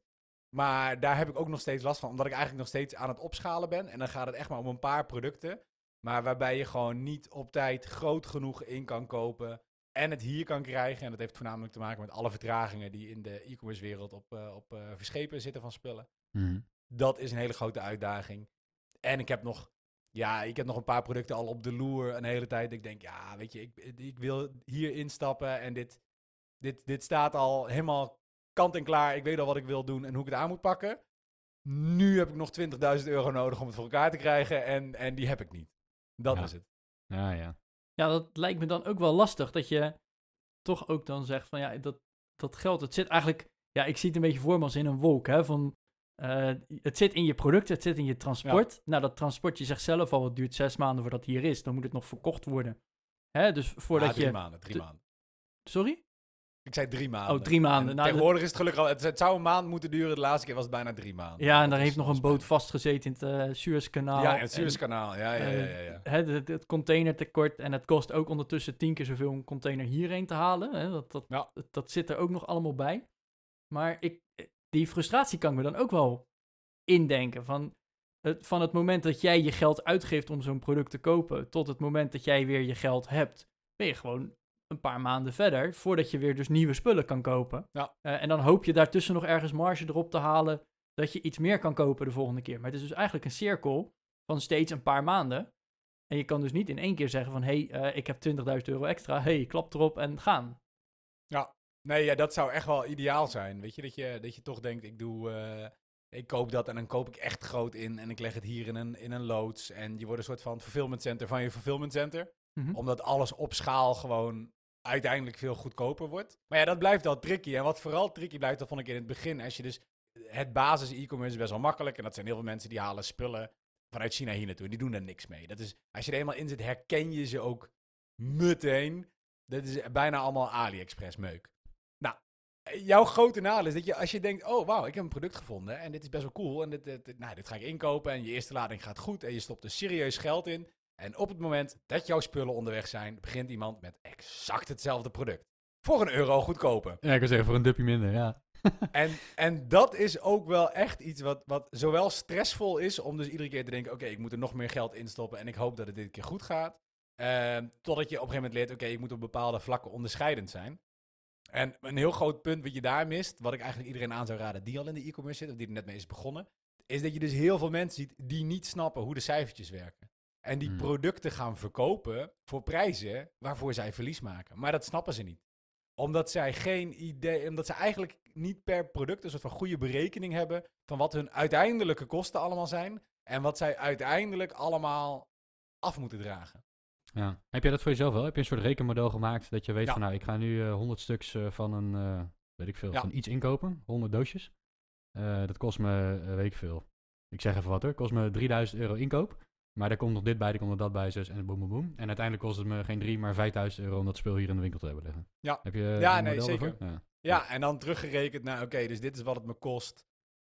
Maar daar heb ik ook nog steeds last van, omdat ik eigenlijk nog steeds aan het opschalen ben. En dan gaat het echt maar om een paar producten. Maar waarbij je gewoon niet op tijd groot genoeg in kan kopen en het hier kan krijgen. En dat heeft voornamelijk te maken met alle vertragingen die in de e-commerce wereld op, eh, op eh, verschepen zitten van spullen. Mhm. Dat is een hele grote uitdaging. En ik heb nog, ja, ik heb nog een paar producten al op de loer een hele tijd. Ik denk, ja, weet je, ik, ik wil hier instappen en dit, dit, dit staat al helemaal kant en klaar. Ik weet al wat ik wil doen en hoe ik het aan moet pakken. nu heb ik nog 20.000 euro nodig om het voor elkaar te krijgen en, en die heb ik niet. Dat Ja. is het. Ja, ja. Ja, dat lijkt me dan ook wel lastig. Dat je toch ook dan zegt van ja, dat, dat geld, het zit eigenlijk... Ja, ik zie het een beetje voor me als in een wolk. Hè, van, eh, het zit in je product, het zit in je transport. Nou, dat transport, je zegt zelf al, het duurt zes maanden voordat het hier is. Dan moet het nog verkocht worden. Hè, dus voordat Ah, drie je... maanden, drie maanden. Sorry? Ik zei drie maanden. Oh, drie maanden. En Nou, tegenwoordig is het gelukkig al... Het, het zou een maand moeten duren. De laatste keer was het bijna drie maanden. Ja, en daar heeft nog een boot vastgezeten in het Suezkanaal. Ja, in het Suezkanaal. Ja, ja, ja, ja, het, het containertekort. En het kost ook ondertussen tien keer zoveel om een container hierheen te halen. Hè, dat, dat, Ja. dat, dat zit er ook nog allemaal bij. Maar ik, die frustratie kan ik me dan ook wel indenken. Van het, van het moment dat jij je geld uitgeeft om zo'n product te kopen, tot het moment dat jij weer je geld hebt, ben je gewoon een paar maanden verder, voordat je weer dus nieuwe spullen kan kopen. Ja. Eh, en dan hoop je daartussen nog ergens marge erop te halen, dat je iets meer kan kopen de volgende keer. Maar het is dus eigenlijk een cirkel van steeds een paar maanden. En je kan dus niet in één keer zeggen van, hé, hey, eh, ik heb 20.000 euro extra, hey, klap erop en gaan. Nee, ja, dat zou echt wel ideaal zijn. Weet je, dat je, dat je toch denkt, ik doe... eh, ik koop dat en dan koop ik echt groot in en ik leg het hier in een, in een loods. En je wordt een soort van fulfillment center van je fulfillment center. Mhm. Omdat alles op schaal gewoon uiteindelijk veel goedkoper wordt. Maar ja, dat blijft al tricky. En wat vooral tricky blijft, dat vond ik in het begin. Als je dus het basis e-commerce is best wel makkelijk. En dat zijn heel veel mensen die halen spullen vanuit China hier naartoe. En die doen er niks mee. Dat is, als je er eenmaal in zit, herken je ze ook meteen. Dat is bijna allemaal AliExpress meuk. Nou, jouw grote nadeel is dat je als je denkt, oh wauw, ik heb een product gevonden en dit is best wel cool. En dit, nou, dit ga ik inkopen en je eerste lading gaat goed en je stopt er serieus geld in. En op het moment dat jouw spullen onderweg zijn, begint iemand met exact hetzelfde product. Voor een euro goedkoper. Ja, ik wil zeggen, voor een dupje minder, ja. En, en dat is ook wel echt iets wat, wat zowel stressvol is om dus iedere keer te denken, oké, ik moet er nog meer geld in stoppen en ik hoop dat het dit keer goed gaat. Ehm, totdat je op een gegeven moment leert, oké, ik moet op bepaalde vlakken onderscheidend zijn. En een heel groot punt wat je daar mist, wat ik eigenlijk iedereen aan zou raden die al in de e-commerce zit, of die er net mee is begonnen, is dat je dus heel veel mensen ziet die niet snappen hoe de cijfertjes werken. En die Hmm. producten gaan verkopen voor prijzen waarvoor zij verlies maken. Maar dat snappen ze niet omdat zij geen idee, omdat ze eigenlijk niet per product een soort van goede berekening hebben van wat hun uiteindelijke kosten allemaal zijn en wat zij uiteindelijk allemaal af moeten dragen. ja. Heb jij dat voor jezelf wel? Heb je een soort rekenmodel gemaakt dat je weet Ja. van, nou, ik ga nu eh 100 stuks eh, van een, eh, weet ik veel, Ja. van iets inkopen, 100 doosjes. Eh, dat kost me, eh, weet ik veel. Ik zeg even wat hoor, kost me 3000 euro inkoop. Maar daar komt nog dit bij, daar komt nog dat bij, zus en boem, boem, boem. En uiteindelijk kost het me geen 3, maar 5000 euro om dat spul hier in de winkel te hebben liggen. Ja. Heb je eh, Ja, nee, zeker. Ja. Ja, en dan teruggerekend naar, oké, dus dit is wat het me kost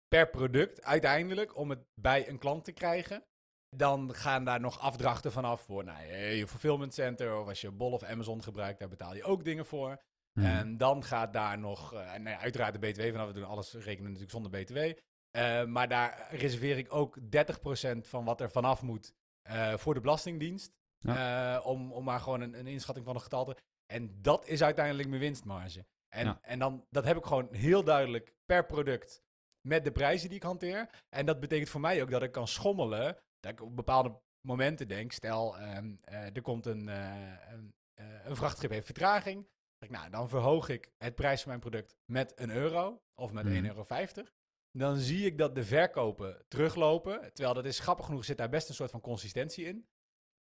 per product uiteindelijk om het bij een klant te krijgen. Dan gaan daar nog afdrachten vanaf voor nou, je je fulfillment center of als je Bol of Amazon gebruikt, daar betaal je ook dingen voor. Hmm. En dan gaat daar nog, eh, en nou ja, uiteraard de BTW vanaf. We doen alles rekenen natuurlijk zonder BTW. Eh, maar daar reserveer ik ook 30% van wat er vanaf moet eh, voor de Belastingdienst. Eh, om, om maar gewoon een, een inschatting van een getal te. En dat is uiteindelijk mijn winstmarge. En, Ja. en dan, dat heb ik gewoon heel duidelijk per product met de prijzen die ik hanteer. En dat betekent voor mij ook dat ik kan schommelen. Dat ik op bepaalde momenten denk, stel ehm, eh, er komt een, een, een vrachtschip heeft vertraging. Nou, dan verhoog ik het prijs van mijn product met een euro of met Mhm. 1,50 euro. Dan zie ik dat de verkopen teruglopen. Terwijl dat is grappig genoeg, zit daar best een soort van consistentie in.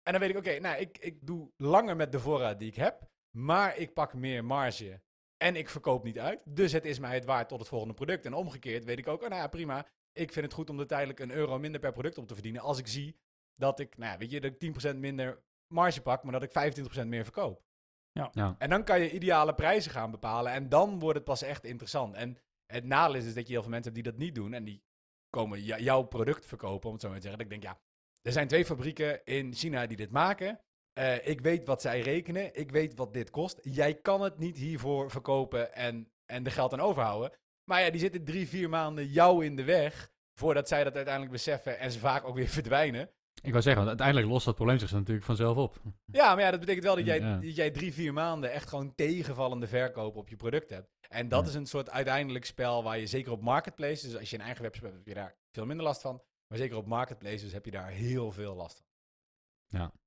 En dan weet ik, oké, nou, ik, ik doe langer met de voorraad die ik heb. Maar ik pak meer marge en ik verkoop niet uit. Dus het is mij het waard tot het volgende product. En omgekeerd weet ik ook, oh, nou ja, prima. Ik vind het goed om er tijdelijk een euro minder per product op te verdienen. Als ik zie dat ik, nou ja, weet je, dat ik 10% minder marge pak, maar dat ik 25% meer verkoop. Ja. En dan kan je ideale prijzen gaan bepalen. En dan wordt het pas echt interessant. En het nadeel is dat je heel veel mensen hebt die dat niet doen. En die komen jou- jouw product verkopen, om het zo maar te zeggen. Dat ik denk, ja, er zijn twee fabrieken in China die dit maken. Eh, ik weet wat zij rekenen. Ik weet wat dit kost. Jij kan het niet hiervoor verkopen en, en de geld aan overhouden. Maar ja, die zitten drie, vier maanden jou in de weg. Voordat zij dat uiteindelijk beseffen en ze vaak ook weer verdwijnen. Ik wou zeggen, want uiteindelijk lost dat probleem zich natuurlijk vanzelf op. Ja, maar ja, dat betekent wel dat jij, Ja. dat jij drie, vier maanden echt gewoon tegenvallende verkoop op je product hebt. En dat Ja. is een soort uiteindelijk spel waar je zeker op marketplaces, dus als je een eigen webshop hebt, heb je daar veel minder last van. Maar zeker op marketplaces heb je daar heel veel last van.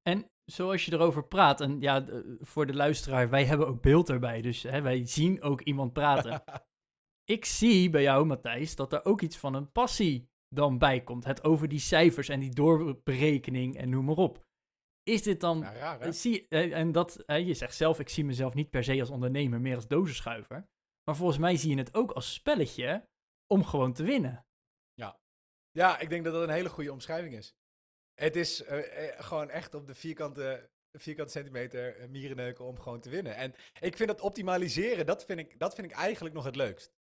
En zoals je erover praat, en ja, voor de luisteraar, wij hebben ook beeld erbij, dus hè, wij zien ook iemand praten. ik zie bij jou, Matthijs, dat er ook iets van een passie dan bij komt. Het over die cijfers en die doorberekening en noem maar op. Is dit dan... Ja, raar eh, Zie, eh, en dat, eh, je zegt zelf, ik zie mezelf niet per se als ondernemer, meer als dozenschuiver. Maar volgens mij zie je het ook als spelletje om gewoon te winnen. Ja, ik denk dat dat een hele goede omschrijving is. Het is gewoon echt op de vierkante, vierkante centimeter mierenneuken om gewoon te winnen. En ik vind dat optimaliseren, dat vind ik, dat vind ik eigenlijk nog het leukst.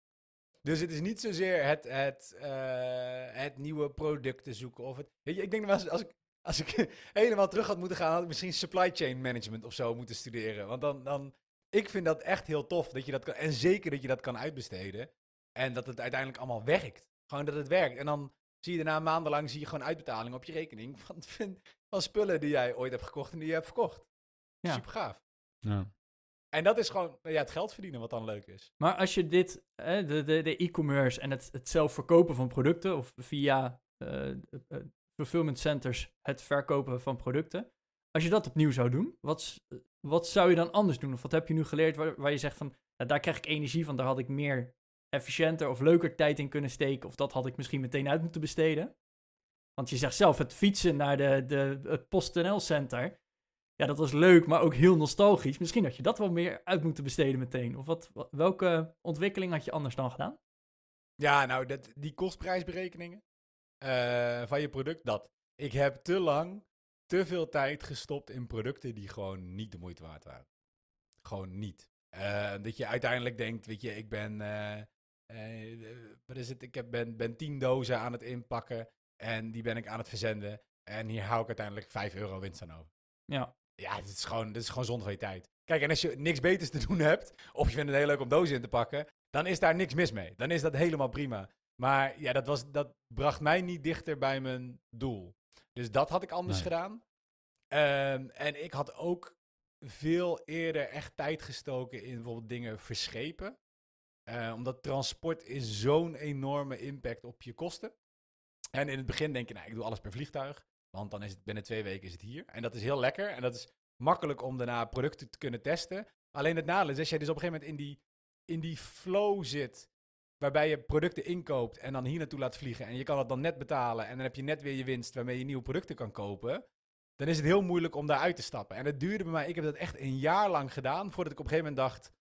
Dus het is niet zozeer het, het, eh, het nieuwe product te zoeken. Of het, weet je, ik denk dat als, als ik, als ik helemaal terug had moeten gaan, had ik misschien supply chain management of zo moeten studeren. Want dan, dan, ik vind dat echt heel tof dat je dat kan. En zeker dat je dat kan uitbesteden. En dat het uiteindelijk allemaal werkt. Gewoon dat het werkt. En dan zie je daarna maandenlang zie je gewoon uitbetaling op je rekening van, van, van spullen die jij ooit hebt gekocht en die je hebt verkocht. Ja. Super gaaf. Ja. En dat is gewoon ja, het geld verdienen wat dan leuk is. Maar als je dit, hè, de e-commerce en het, het zelf verkopen van producten, of via eh, eh, fulfillment centers het verkopen van producten, als je dat opnieuw zou doen, wat, wat zou je dan anders doen? Of wat heb je nu geleerd waar, waar je zegt van, daar krijg ik energie van, daar had ik meer efficiënter of leuker tijd in kunnen steken, of dat had ik misschien meteen uit moeten besteden? Want je zegt zelf, het fietsen naar de, de, het PostNL Center, ja, dat was leuk, maar ook heel nostalgisch. Misschien had je dat wel meer uit moeten besteden meteen. Of wat, wa- welke ontwikkeling had je anders dan gedaan? Ja, nou, dat, die kostprijsberekeningen eh, van je product, dat. Ik heb te lang, te veel tijd gestopt in producten die gewoon niet de moeite waard waren. Gewoon niet. Eh, dat je uiteindelijk denkt, weet je, ik ben, eh, wat is het, ik heb, ben, ben tien dozen aan het inpakken en die ben ik aan het verzenden. En hier hou ik uiteindelijk 5 euro winst aan over. Ja, Ja, dit is gewoon, dit is gewoon zonde van je tijd. Kijk, en als je niks beters te doen hebt, of je vindt het heel leuk om dozen in te pakken, dan is daar niks mis mee. Dan is dat helemaal prima. Maar ja, dat, was, dat bracht mij niet dichter bij mijn doel. Dus dat had ik anders Nee. gedaan. Ehm, en ik had ook veel eerder echt tijd gestoken in bijvoorbeeld dingen verschepen. Eh, omdat transport is zo'n enorme impact op je kosten. En in het begin denk je, nou, ik doe alles per vliegtuig. Want dan is het binnen twee weken is het hier. En dat is heel lekker. En dat is makkelijk om daarna producten te kunnen testen. Alleen het nadeel is, als jij dus op een gegeven moment in die, in die flow zit. Waarbij je producten inkoopt en dan hier naartoe laat vliegen. En je kan het dan net betalen. En dan heb je net weer je winst waarmee je nieuwe producten kan kopen. Dan is het heel moeilijk om daaruit te stappen. En het duurde bij mij, ik heb dat echt een jaar lang gedaan. Voordat ik op een gegeven moment dacht: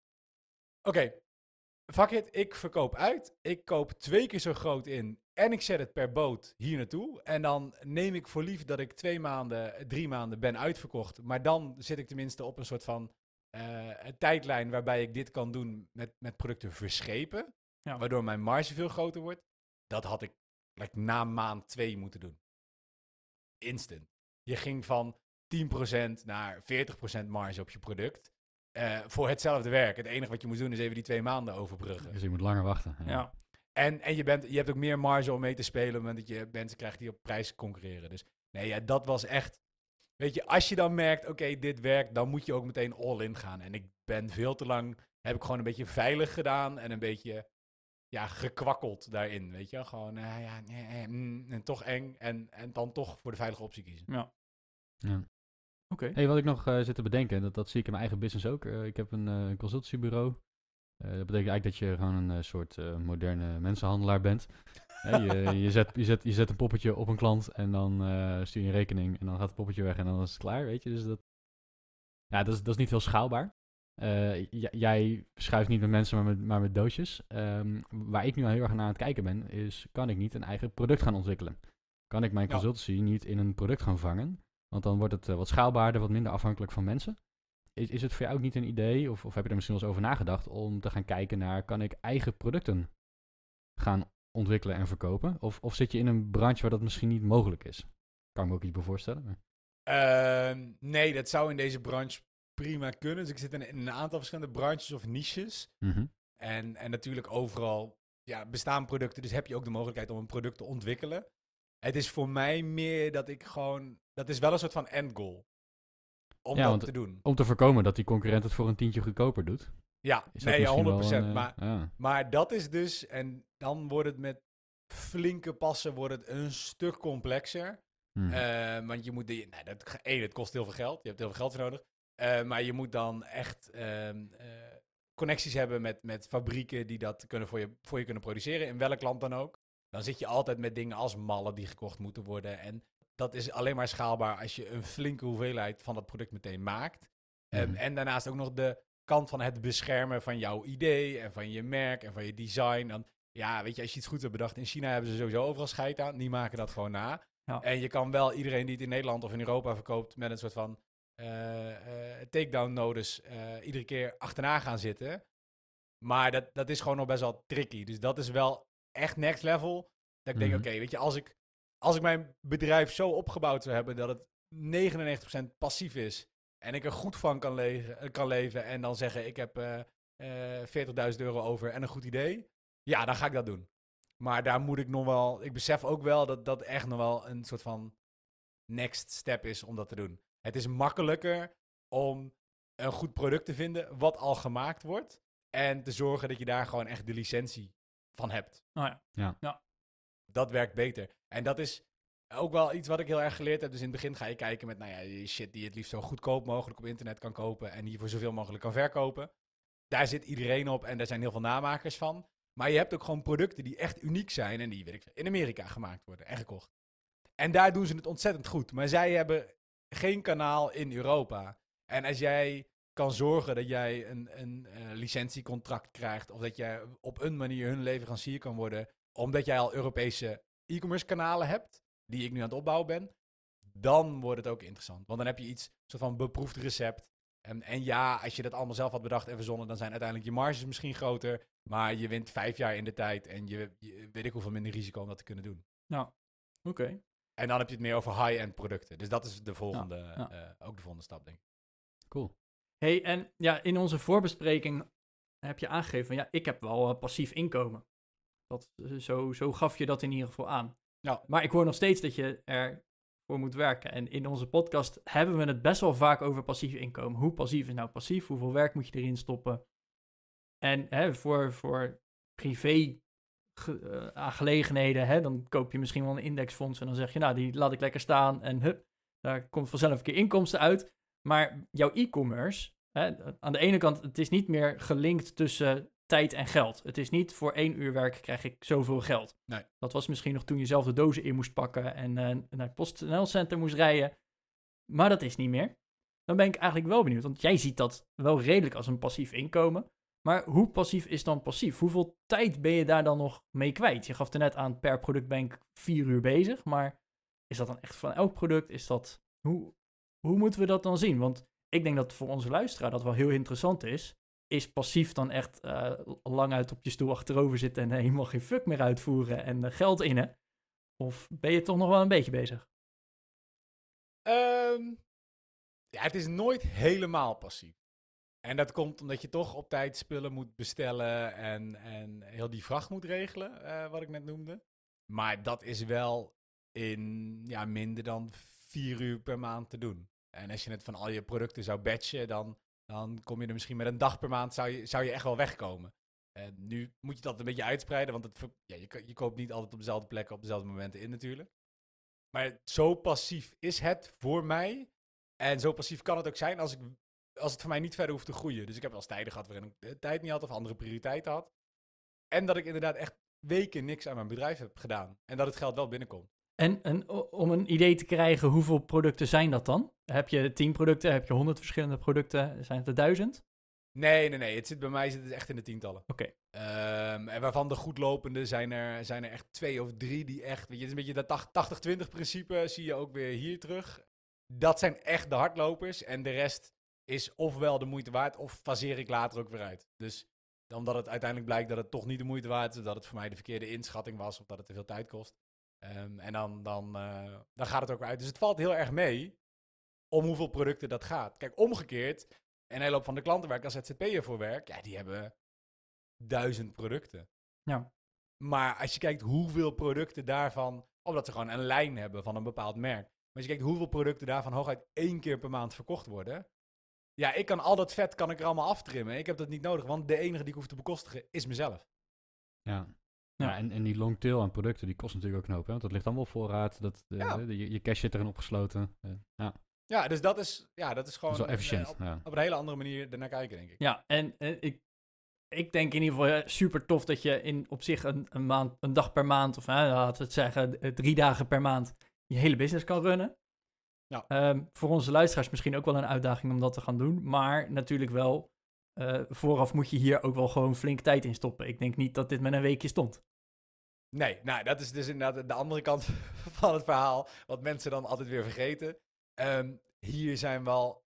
Oké, fuck it, ik verkoop uit. Ik koop twee keer zo groot in. En ik zet het per boot hier naartoe. En dan neem ik voor lief dat ik twee maanden, drie maanden ben uitverkocht. Maar dan zit ik tenminste op een soort van eh, tijdlijn waarbij ik dit kan doen met, met producten verschepen. Ja. Waardoor mijn marge veel groter wordt. Dat had ik like, na maand twee moeten doen. Instant. Je ging van 10% naar 40% marge op je product. eh, voor hetzelfde werk. Het enige wat je moet doen is even die twee maanden overbruggen. Dus je moet langer wachten. ja. En, en je, bent, je hebt ook meer marge om mee te spelen. Op het moment dat je mensen krijgt die op prijs concurreren. Dus nee, ja, dat was echt. Weet je, als je dan merkt, oké, dit werkt, dan moet je ook meteen all in gaan. En ik ben veel te lang, heb ik gewoon een beetje veilig gedaan en een beetje, ja, gekwakkeld daarin. Weet je, gewoon, eh, ja, nee, eh, mm, en toch eng. En, en dan toch voor de veilige optie kiezen. ja. Ja. Oké. Hey, wat ik nog eh, zit te bedenken, dat, dat zie ik in mijn eigen business ook. Ik heb een eh, consultancybureau. Eh, dat betekent eigenlijk dat je gewoon een eh, soort eh, moderne mensenhandelaar bent. Je, je, zet, je, zet, je zet een poppetje op een klant en dan stuur je een rekening en dan gaat het poppetje weg en dan is het klaar, weet je. Dus dat, ja, dat, is, dat is niet heel schaalbaar. Jij schuift niet met mensen, maar met, maar met doosjes. Ehm, waar ik nu al heel erg naar aan het kijken ben, is kan ik niet een eigen product gaan ontwikkelen? Kan ik mijn Ja. consultancy niet in een product gaan vangen? Want dan wordt het wat schaalbaarder, wat minder afhankelijk van mensen. Is, is het voor jou ook niet een idee, of, of heb je er misschien wel eens over nagedacht, om te gaan kijken naar, kan ik eigen producten gaan ontwikkelen en verkopen? Of, of zit je in een branche waar dat misschien niet mogelijk is? Kan ik me ook iets bij voorstellen. Ehm, nee, dat zou in deze branche prima kunnen. Dus ik zit in, in een aantal verschillende branches of niches. Mhm. En, en natuurlijk overal ja, bestaan producten, dus heb je ook de mogelijkheid om een product te ontwikkelen. Het is voor mij meer dat ik gewoon, dat is wel een soort van end goal. Om Ja, dat te doen. Om te voorkomen dat die concurrent het voor een tientje goedkoper doet. Ja, nee, ja, misschien 100%. wel een, eh, maar, ja. maar dat is dus, en dan wordt het met flinke passen wordt het een stuk complexer. Mhm. Eh, want je moet, die, nou, dat, één, het kost heel veel geld. Je hebt heel veel geld voor nodig. Eh, maar je moet dan echt ehm, eh, connecties hebben met, met fabrieken die dat kunnen voor, je, voor je kunnen produceren, in welk land dan ook. dan zit je altijd met dingen als mallen die gekocht moeten worden. En dat is alleen maar schaalbaar als je een flinke hoeveelheid van dat product meteen maakt. Ehm, Mhm. en daarnaast ook nog de kant van het beschermen van jouw idee en van je merk en van je design. Dan, ja, weet je, als je iets goed hebt bedacht, in China hebben ze sowieso overal scheid aan. Die maken dat gewoon na. Ja. En je kan wel iedereen die het in Nederland of in Europa verkoopt met een soort van eh, eh, takedown nodes eh, iedere keer achterna gaan zitten. Maar dat, dat is gewoon nog best wel tricky. Dus dat is wel echt next level. Dat ik denk, Mhm. oké, weet je, als ik, als ik mijn bedrijf zo opgebouwd zou hebben dat het 99% passief is en ik er goed van kan, leven, kan leven en dan zeggen ik heb eh eh 40.000 euro over en een goed idee, ja, dan ga ik dat doen. Maar daar moet ik nog wel, ik besef ook wel dat dat echt nog wel een soort van next step is om dat te doen. Het is makkelijker om een goed product te vinden wat al gemaakt wordt en te zorgen dat je daar gewoon echt de licentie van hebt. Nou ja. Dat werkt beter. En dat is ook wel iets wat ik heel erg geleerd heb. Dus in het begin ga je kijken met, nou ja, die shit die je het liefst zo goedkoop mogelijk op internet kan kopen en die voor zoveel mogelijk kan verkopen. Daar zit iedereen op en daar zijn heel veel namakers van. Maar je hebt ook gewoon producten die echt uniek zijn en die, weet ik, in Amerika gemaakt worden en gekocht. En daar doen ze het ontzettend goed. Maar zij hebben geen kanaal in Europa. En als jij kan zorgen dat jij een, een eh, licentiecontract krijgt, of dat jij op een manier hun leverancier kan worden, omdat jij al Europese e-commerce kanalen hebt, die ik nu aan het opbouwen ben, dan wordt het ook interessant. Want dan heb je iets, soort van beproefd recept. En, en ja, als je dat allemaal zelf had bedacht en verzonnen, dan zijn uiteindelijk je marges misschien groter. Maar je wint vijf jaar in de tijd en je, je weet ik hoeveel minder risico om dat te kunnen doen. Oké. En dan heb je het meer over high-end producten. Dus dat is de volgende, ja. eh, ook de volgende stap, denk ik. Cool. Hey, en ja, in onze voorbespreking heb je aangegeven van ja, ik heb wel eh, passief inkomen. Dat, eh, zo, zo gaf je dat in ieder geval aan. Ja. Maar ik hoor nog steeds dat je ervoor moet werken. En in onze podcast hebben we het best wel vaak over passief inkomen. Hoe passief is nou passief? Hoeveel werk moet je erin stoppen? En hè, voor, voor privé ge- eh, aangelegenheden, hè, dan koop je misschien wel een indexfonds en dan zeg je, nou, die laat ik lekker staan en hup, daar komt vanzelf een keer inkomsten uit. Maar jouw e-commerce, aan de ene kant, het is niet meer gelinkt tussen tijd en geld. Het is niet voor één uur werk krijg ik zoveel geld. Nee. Dat was misschien nog toen je zelf de dozen in moest pakken en eh, naar het PostNL-center moest rijden. Maar dat is niet meer. Dan ben ik eigenlijk wel benieuwd, want jij ziet dat wel redelijk als een passief inkomen. Maar hoe passief is dan passief? Hoeveel tijd ben je daar dan nog mee kwijt? Je gaf er net aan, per product ben ik vier uur bezig. Maar is dat dan echt van elk product? Is dat, hoe, hoe moeten we dat dan zien? Want ik denk dat voor onze luisteraar dat wel heel interessant is. Is passief dan echt eh, lang uit op je stoel achterover zitten en helemaal geen fuck meer uitvoeren en eh, geld innen? Of ben je toch nog wel een beetje bezig? Ehm, ja, het is nooit helemaal passief. En dat komt omdat je toch op tijd spullen moet bestellen en, en heel die vracht moet regelen, eh, wat ik net noemde. Maar dat is wel in ja, minder dan vier uur per maand te doen. En als je het van al je producten zou batchen, dan, dan kom je er misschien met een dag per maand, zou je, zou je echt wel wegkomen. En nu moet je dat een beetje uitspreiden, want het, ja, je, je koopt niet altijd op dezelfde plekken op dezelfde momenten in natuurlijk. Maar zo passief is het voor mij. En zo passief kan het ook zijn als, ik, als het voor mij niet verder hoeft te groeien. Dus ik heb wel eens tijden gehad waarin ik de tijd niet had of andere prioriteiten had. En dat ik inderdaad echt weken niks aan mijn bedrijf heb gedaan. En dat het geld wel binnenkomt. En, en om een idee te krijgen, hoeveel producten zijn dat dan? Heb je 10 producten? Heb je 100 verschillende producten? Zijn het er duizend? Nee, nee, nee. Het zit bij mij zit het echt in de tientallen. Oké. Ehm, en waarvan de goedlopende zijn er, zijn er echt twee of drie die echt... Weet je, het is een beetje dat 80-20 principe zie je ook weer hier terug. Dat zijn echt de hardlopers. En de rest is ofwel de moeite waard of faseer ik later ook weer uit. Dus omdat het uiteindelijk blijkt dat het toch niet de moeite waard is... dat het voor mij de verkeerde inschatting was of dat het te veel tijd kost. Ehm, en dan, dan, eh, dan gaat het ook weer uit. Dus het valt heel erg mee om hoeveel producten dat gaat. Kijk, omgekeerd, een hele hoop van de klanten waar ik als ZZP'er voor werk, ja, die hebben duizend producten. Ja. Maar als je kijkt hoeveel producten daarvan, omdat ze gewoon een lijn hebben van een bepaald merk. Maar als je kijkt hoeveel producten daarvan hooguit één keer per maand verkocht worden. Ja, ik kan al dat vet kan ik er allemaal aftrimmen. Ik heb dat niet nodig, want de enige die ik hoef te bekostigen is mezelf. Ja. Ja. Ja, en, en die long tail aan producten, die kost natuurlijk ook een hoop. Hè? Want dat ligt allemaal op voorraad. Dat, eh, Ja. de- je, je cash zit erin opgesloten. Eh, ja, Ja, dus dat is, ja, dat is dat gewoon is wel een- efficiënt. op, ja. op een hele andere manier ernaar kijken, denk ik. Ja, en eh, ik ik denk in ieder geval super tof dat je in op zich een, een, maand, een dag per maand, of hè, laten we het zeggen, eh, drie dagen per maand, je hele business kan runnen. Ja. Ehm, voor onze luisteraars misschien ook wel een uitdaging om dat te gaan doen. Maar natuurlijk wel, eh, vooraf moet je hier ook wel gewoon flink tijd in stoppen. Ik denk niet dat dit met een weekje stond. Nee, nou, dat is dus inderdaad de andere kant van het verhaal. Wat mensen dan altijd weer vergeten. Ehm, hier zijn wel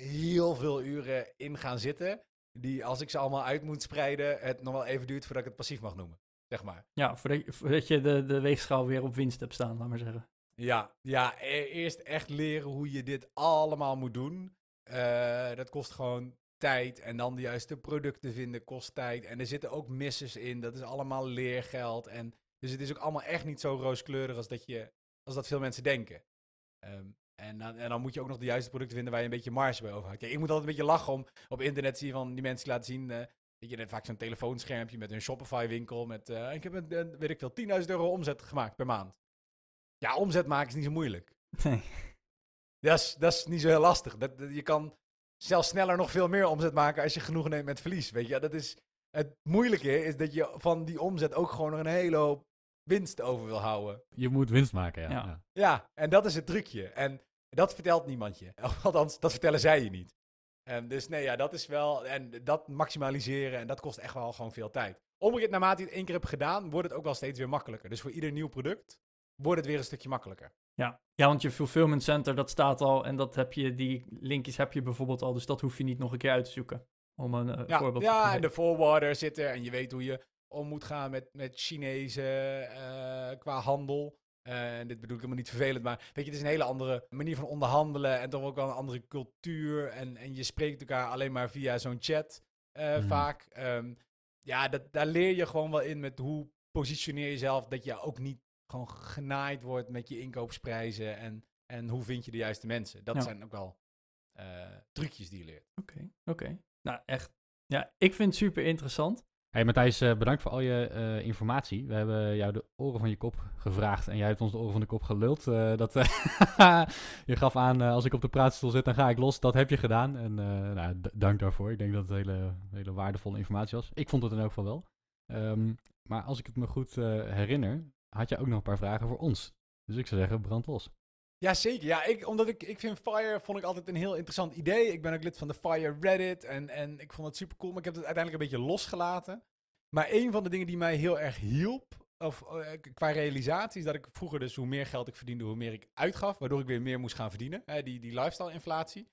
heel veel uren in gaan zitten. Die, als ik ze allemaal uit moet spreiden, het nog wel even duurt voordat ik het passief mag noemen. Zeg maar. Ja, voordat je, voordat je de, de weegschaal weer op winst hebt staan, laat maar zeggen. Ja, ja, e- eerst echt leren hoe je dit allemaal moet doen. Eh, dat kost gewoon tijd. En dan de juiste producten vinden kost tijd. En er zitten ook misses in. Dat is allemaal leergeld. En, dus het is ook allemaal echt niet zo rooskleurig als dat, je, als dat veel mensen denken. Ehm, en, dan, en dan moet je ook nog de juiste producten vinden waar je een beetje marge bij overhoudt. Kijk, ik moet altijd een beetje lachen om op internet zie je van die mensen die laten zien. eh weet je, net vaak zo'n telefoonschermpje met een Shopify-winkel. Met, eh, ik heb een, een, weet ik veel, 10.000 euro omzet gemaakt per maand. Ja, omzet maken is niet zo moeilijk. Nee. Dat is, dat is niet zo heel lastig. Dat, dat- je kan zelfs sneller nog veel meer omzet maken als je genoegen neemt met verlies. Weet je, dat is het moeilijke is dat je van die omzet ook gewoon nog een hele hoop winst over wil houden. Je moet winst maken, ja. Ja. ja. Ja, en dat is het trucje. En dat vertelt niemand je. Althans, dat vertellen zij je niet. En dus nee, ja, dat is wel. En dat maximaliseren, en dat kost echt wel gewoon veel tijd. Omgekeerd, naarmate je het één keer hebt gedaan, wordt het ook wel steeds weer makkelijker. Dus voor ieder nieuw product wordt het weer een stukje makkelijker. Ja. ja, want je fulfillment center, dat staat al. En dat heb je, die linkjes heb je bijvoorbeeld al. Dus dat hoef je niet nog een keer uit te zoeken. Om een eh, Ja, voorbeeld te ja en geven. de forwarder zit er en je weet hoe je om moet gaan met, met Chinezen eh, qua handel. En dit bedoel ik helemaal niet vervelend, maar weet je, het is een hele andere manier van onderhandelen en toch ook wel een andere cultuur. En, en je spreekt elkaar alleen maar via zo'n chat Mhm. vaak. Ehm, ja, dat, daar leer je gewoon wel in met hoe positioneer je jezelf, dat je ook niet gewoon genaaid wordt met je inkoopprijzen en, en hoe vind je de juiste mensen. Dat Ja. zijn ook wel eh, trucjes die je leert. Oké, oké. Nou, echt. Ja, ik vind het super interessant. Hey Matthijs, eh, bedankt voor al je eh, informatie. We hebben jou de oren van je kop gevraagd en jij hebt ons de oren van de kop geluld. Eh, dat, eh, je gaf aan, eh, als ik op de praatstoel zit, dan ga ik los. Dat heb je gedaan en eh, nou, dank daarvoor. Ik denk dat het hele, hele waardevolle informatie was. Ik vond het in elk geval wel. Ehm, maar als ik het me goed eh, herinner, had je ook nog een paar vragen voor ons. Dus ik zou zeggen, brand los. Ja, zeker. Ja, ik, omdat ik, ik vind Fire vond ik altijd een heel interessant idee. Ik ben ook lid van de Fire Reddit en, en ik vond het super cool, maar ik heb het uiteindelijk een beetje losgelaten. Maar een van de dingen die mij heel erg hielp, of eh, qua realisatie, is dat ik vroeger dus hoe meer geld ik verdiende, hoe meer ik uitgaf, waardoor ik weer meer moest gaan verdienen. Hè, die, die lifestyle-inflatie.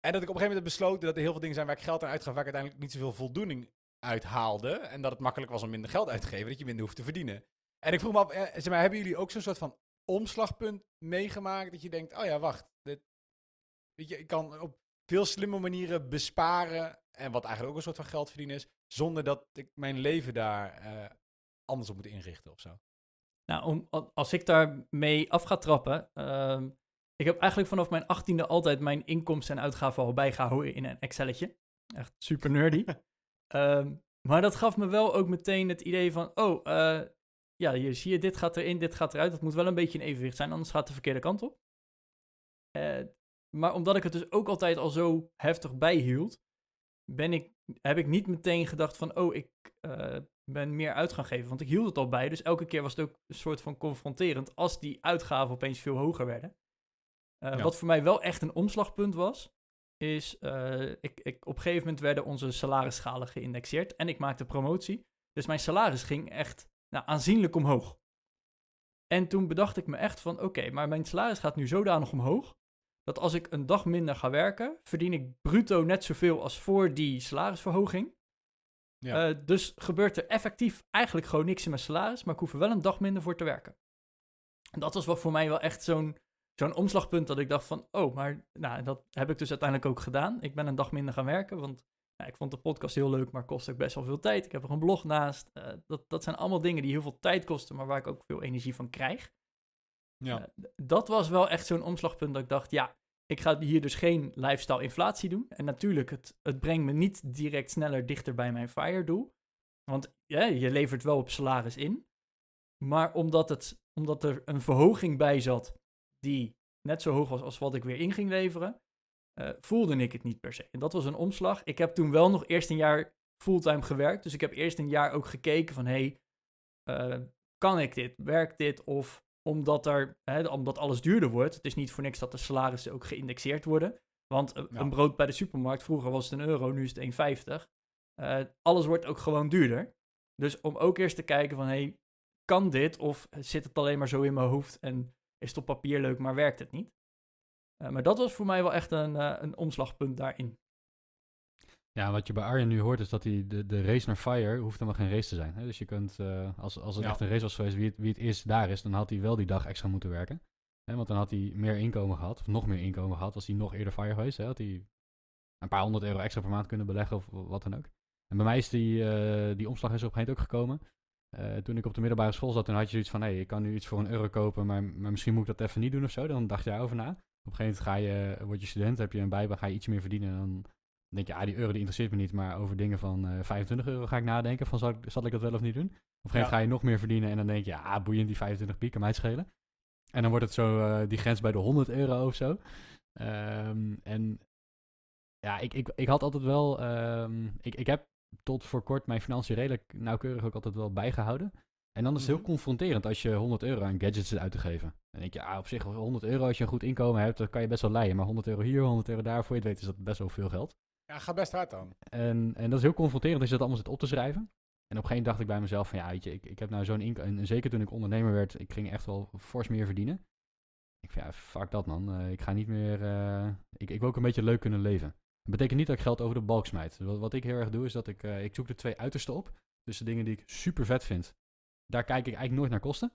En dat ik op een gegeven moment heb besloten dat er heel veel dingen zijn waar ik geld aan uitgaf, waar ik uiteindelijk niet zoveel voldoening uit haalde. En dat het makkelijk was om minder geld uit te geven, dat je minder hoeft te verdienen. En ik vroeg me af, eh, zeg maar, hebben jullie ook zo'n soort van omslagpunt meegemaakt dat je denkt, oh ja, wacht, dit, weet je, ik kan op veel slimme manieren besparen en wat eigenlijk ook een soort van geld verdienen is, zonder dat ik mijn leven daar eh, anders op moet inrichten of zo. Nou, om, als ik daarmee af ga trappen. ehm, ik heb eigenlijk vanaf mijn achttiende altijd mijn inkomsten en uitgaven al bijgehouden in een Excelletje. Echt super nerdy. Ehm, maar dat gaf me wel ook meteen het idee van, oh, eh, ja, hier zie je, dit gaat erin, dit gaat eruit. Dat moet wel een beetje in evenwicht zijn, anders gaat het de verkeerde kant op. Eh, maar omdat ik het dus ook altijd al zo heftig bijhield, ben ik, heb ik niet meteen gedacht van, oh, ik eh, ben meer uit gaan geven. Want ik hield het al bij, dus elke keer was het ook een soort van confronterend als die uitgaven opeens veel hoger werden. Eh, Ja. Wat voor mij wel echt een omslagpunt was, is ik, ik, op een gegeven moment werden onze salarisschalen geïndexeerd en ik maakte promotie. Dus mijn salaris ging echt nou, aanzienlijk omhoog. En toen bedacht ik me echt van, oké, maar mijn salaris gaat nu zodanig omhoog, dat als ik een dag minder ga werken, verdien ik bruto net zoveel als voor die salarisverhoging. Ja. Eh, dus gebeurt er effectief eigenlijk gewoon niks in mijn salaris, maar ik hoef er wel een dag minder voor te werken. En dat was wel voor mij wel echt zo'n zo'n omslagpunt dat ik dacht van, oh, maar nou, dat heb ik dus uiteindelijk ook gedaan. Ik ben een dag minder gaan werken, want nou, ik vond de podcast heel leuk, maar kost ook best wel veel tijd. Ik heb er een blog naast. Eh, dat, dat zijn allemaal dingen die heel veel tijd kosten, maar waar ik ook veel energie van krijg. ja. Eh, dat was wel echt zo'n omslagpunt dat ik dacht, ja, ik ga hier dus geen lifestyle inflatie doen. En natuurlijk, het, het brengt me niet direct sneller dichter bij mijn FIRE doel. Want ja, je levert wel op salaris in. Maar omdat, het, omdat er een verhoging bij zat die net zo hoog was als wat ik weer in ging leveren, eh, voelde ik het niet per se. En dat was een omslag. Ik heb toen wel nog eerst een jaar fulltime gewerkt. Dus ik heb eerst een jaar ook gekeken van, hey, eh, kan ik dit? Werkt dit? Of omdat, er, hè, omdat alles duurder wordt. Het is niet voor niks dat de salarissen ook geïndexeerd worden. Want een- Ja. een brood bij de supermarkt, vroeger was het een euro, nu is het 1,50. Eh, alles wordt ook gewoon duurder. Dus om ook eerst te kijken van, hey, kan dit? Of zit het alleen maar zo in mijn hoofd en is het op papier leuk, maar werkt het niet? Eh, maar dat was voor mij wel echt een, eh, een omslagpunt daarin. Ja, wat je bij Arjen nu hoort is dat hij de, de race naar Fire hoeft helemaal geen race te zijn. Hè? Dus je kunt, eh, als, als het Ja. echt een race was geweest, wie het, wie het eerst daar is, dan had hij wel die dag extra moeten werken. Hè? Want dan had hij meer inkomen gehad, of nog meer inkomen gehad, als hij nog eerder Fire geweest. Hè? Had hij een paar honderd euro extra per maand kunnen beleggen of wat dan ook. En bij mij is die, die omslag is op een gegeven moment ook gekomen. Toen ik op de middelbare school zat, toen had je zoiets van, hé, ik kan nu iets voor een euro kopen, maar, maar misschien moet ik dat even niet doen of zo. Dan dacht je daarover na. Op een gegeven moment ga je, word je student, heb je een bijbaan, ga je iets meer verdienen. En dan denk je, ah, die euro die interesseert me niet, maar over dingen van eh 25 euro ga ik nadenken. Van, zal ik, zal ik dat wel of niet doen? Op een gegeven moment Ja. ga je nog meer verdienen en dan denk je, ah, boeiend, die 25 piek kan mij het schelen. En dan wordt het zo eh, die grens bij de 100 euro of zo. Ehm, en ja, ik, ik, ik had altijd wel, ehm, ik, ik heb tot voor kort mijn financiën redelijk nauwkeurig ook altijd wel bijgehouden. En dan is het heel Mhm. confronterend als je 100 euro aan gadgets zit uit te geven. Dan denk je, ah, op zich 100 euro als je een goed inkomen hebt, dan kan je best wel leiden. Maar 100 euro hier, 100 euro daar, voor je het weet is dat best wel veel geld. Ja, gaat best hard dan. En, en dat is heel confronterend als je dat allemaal zit op te schrijven. En op een gegeven moment dacht ik bij mezelf van ja, weet je, ik, ik heb nou zo'n inkomen. En zeker toen ik ondernemer werd, ik ging echt wel fors meer verdienen. Ik vind ja, fuck dat man. Eh, ik ga niet meer. eh, ik, ik wil ook een beetje leuk kunnen leven. Dat betekent niet dat ik geld over de balk smijt. Wat, wat ik heel erg doe, is dat ik, eh, ik zoek de twee uitersten op. Dus de dingen die ik super vet vind, daar kijk ik eigenlijk nooit naar kosten.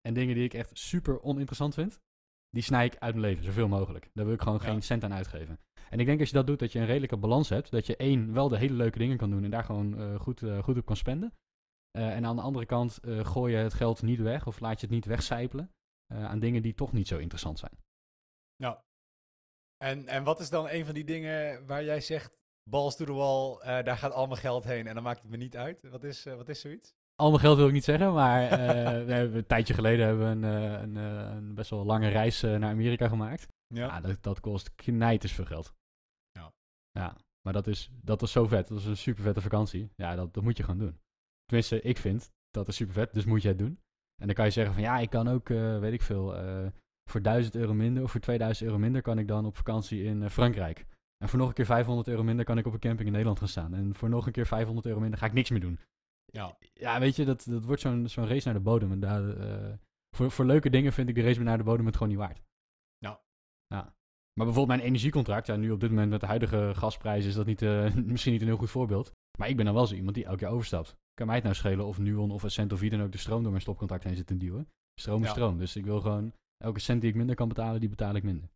En dingen die ik echt super oninteressant vind, die snij ik uit mijn leven, zoveel mogelijk. Daar wil ik gewoon Ja. geen cent aan uitgeven. En ik denk als je dat doet, dat je een redelijke balans hebt. Dat je één, wel de hele leuke dingen kan doen en daar gewoon eh, goed, eh, goed op kan spenden. Eh, en aan de andere kant gooi je het geld niet weg of laat je het niet wegcijpelen aan dingen die toch niet zo interessant zijn. Ja. En, en wat is dan een van die dingen waar jij zegt, balls to the wall, daar gaat al mijn geld heen en dan maakt het me niet uit? Wat is, wat is zoiets? Al mijn geld wil ik niet zeggen, maar eh, we hebben, een tijdje geleden hebben we een, eh, een, eh, een best wel lange reis naar Amerika gemaakt. Ja, dat, dat kost knijters veel geld. Ja. Ja, maar dat is, dat is zo vet. Dat is een super vette vakantie. Ja, dat, dat moet je gewoon doen. Tenminste, ik vind dat is super vet, dus moet je het doen. En dan kan je zeggen van ja, ik kan ook, weet ik veel, voor 1000 euro minder of voor 2000 euro minder kan ik dan op vakantie in Frankrijk. En voor nog een keer 500 euro minder kan ik op een camping in Nederland gaan staan. En voor nog een keer 500 euro minder ga ik niks meer doen. Ja. Ja, weet je, dat, dat wordt zo'n zo'n race naar de bodem. En daar, eh, voor, voor leuke dingen vind ik de race naar de bodem het gewoon niet waard. Ja. ja. Maar bijvoorbeeld mijn energiecontract, ja, nu op dit moment met de huidige gasprijzen is dat niet, eh, misschien niet een heel goed voorbeeld. Maar ik ben dan wel zo iemand die elk jaar overstapt. Kan mij het nou schelen of Nuon of Essent of wie dan ook de stroom door mijn stopcontact heen zit te duwen. Stroom is Ja. stroom. Dus ik wil gewoon elke cent die ik minder kan betalen, die betaal ik minder.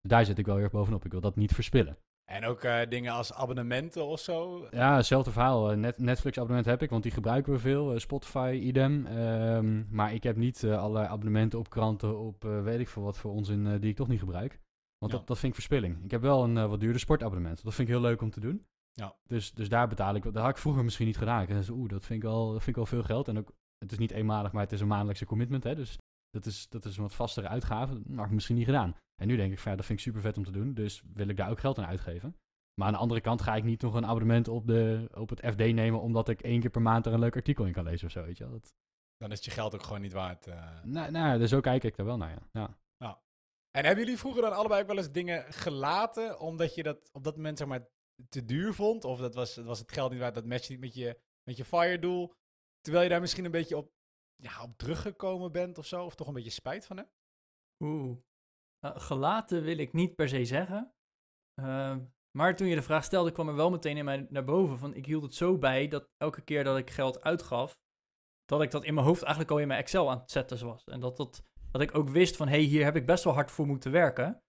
Dus daar zit ik wel heel erg bovenop. Ik wil dat niet verspillen. En ook eh, dingen als abonnementen of zo. Ja, hetzelfde verhaal. Eh, Net, Netflix abonnement heb ik, want die gebruiken we veel. Eh, Spotify, idem. Ehm, maar ik heb niet eh, alle abonnementen op kranten, op weet ik veel wat voor onzin die ik toch niet gebruik. Want Ja. dat, dat vind ik verspilling. Ik heb wel een wat duurder sportabonnement. Dat vind ik heel leuk om te doen. Ja. Dus, dus daar betaal ik. Dat had ik vroeger misschien niet gedaan. Ik dacht, oeh, dat vind ik wel, dat vind ik wel veel geld. En ook, het is niet eenmalig, maar het is een maandelijkse commitment. Hè? Dus dat is, dat is een wat vastere uitgave. Dat had ik misschien niet gedaan. En nu denk ik, van, ja, dat vind ik super vet om te doen. Dus wil ik daar ook geld aan uitgeven. Maar aan de andere kant ga ik niet nog een abonnement op, de, op het FD nemen, omdat ik één keer per maand er een leuk artikel in kan lezen of zo, weet je wel. Dat, Dan is het je geld ook gewoon niet waard. eh. nou, nou, dus zo kijk ik er wel naar, ja. ja. En hebben jullie vroeger dan allebei ook wel eens dingen gelaten, omdat je dat op dat moment zeg maar te duur vond? Of dat was, dat was het geld niet waard, dat matcht niet met je, met je fire-doel? Terwijl je daar misschien een beetje op, ja, op teruggekomen bent of zo? Of toch een beetje spijt van hebt? Oeh. Nou, gelaten wil ik niet per se zeggen. Ehm, maar toen je de vraag stelde, kwam er wel meteen in mij naar boven. Van, ik hield het zo bij dat elke keer dat ik geld uitgaf, dat ik dat in mijn hoofd eigenlijk al in mijn Excel aan het zetten was. En dat, dat, dat ik ook wist van, hé, hey, hier heb ik best wel hard voor moeten werken.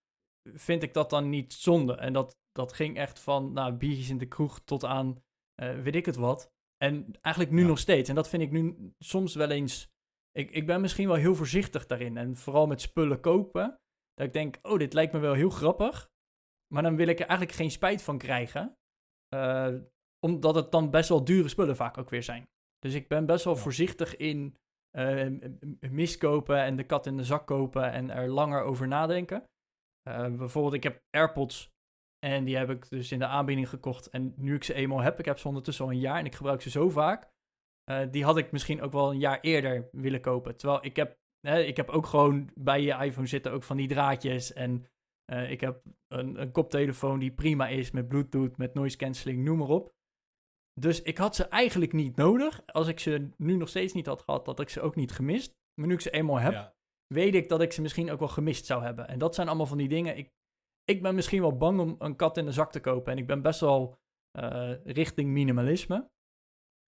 Vind ik dat dan niet zonde? En dat, dat ging echt van nou, biertjes in de kroeg tot aan eh, weet ik het wat. En eigenlijk nu Ja. nog steeds. En dat vind ik nu soms wel eens... Ik, ik ben misschien wel heel voorzichtig daarin. En vooral met spullen kopen. Dat ik denk, oh, dit lijkt me wel heel grappig. Maar dan wil ik er eigenlijk geen spijt van krijgen. Eh, omdat het dan best wel dure spullen vaak ook weer zijn. Dus ik ben best wel Ja. voorzichtig in eh, miskopen en de kat in de zak kopen en er langer over nadenken. Eh, bijvoorbeeld, ik heb AirPods En die heb ik dus in de aanbieding gekocht. En nu ik ze eenmaal heb, ik heb ze ondertussen al een jaar en ik gebruik ze zo vaak. die had ik misschien ook wel een jaar eerder willen kopen. Terwijl ik heb, ik heb ook gewoon bij je iPhone zitten ook van die draadjes. En eh, ik heb een, een koptelefoon die prima is met Bluetooth, met noise cancelling, noem maar op. Dus ik had ze eigenlijk niet nodig. Als ik ze nu nog steeds niet had gehad, had ik ze ook niet gemist. Maar nu ik ze eenmaal heb, Ja. weet ik dat ik ze misschien ook wel gemist zou hebben. En dat zijn allemaal van die dingen. Ik, ik ben misschien wel bang om een kat in de zak te kopen. En ik ben best wel eh, richting minimalisme.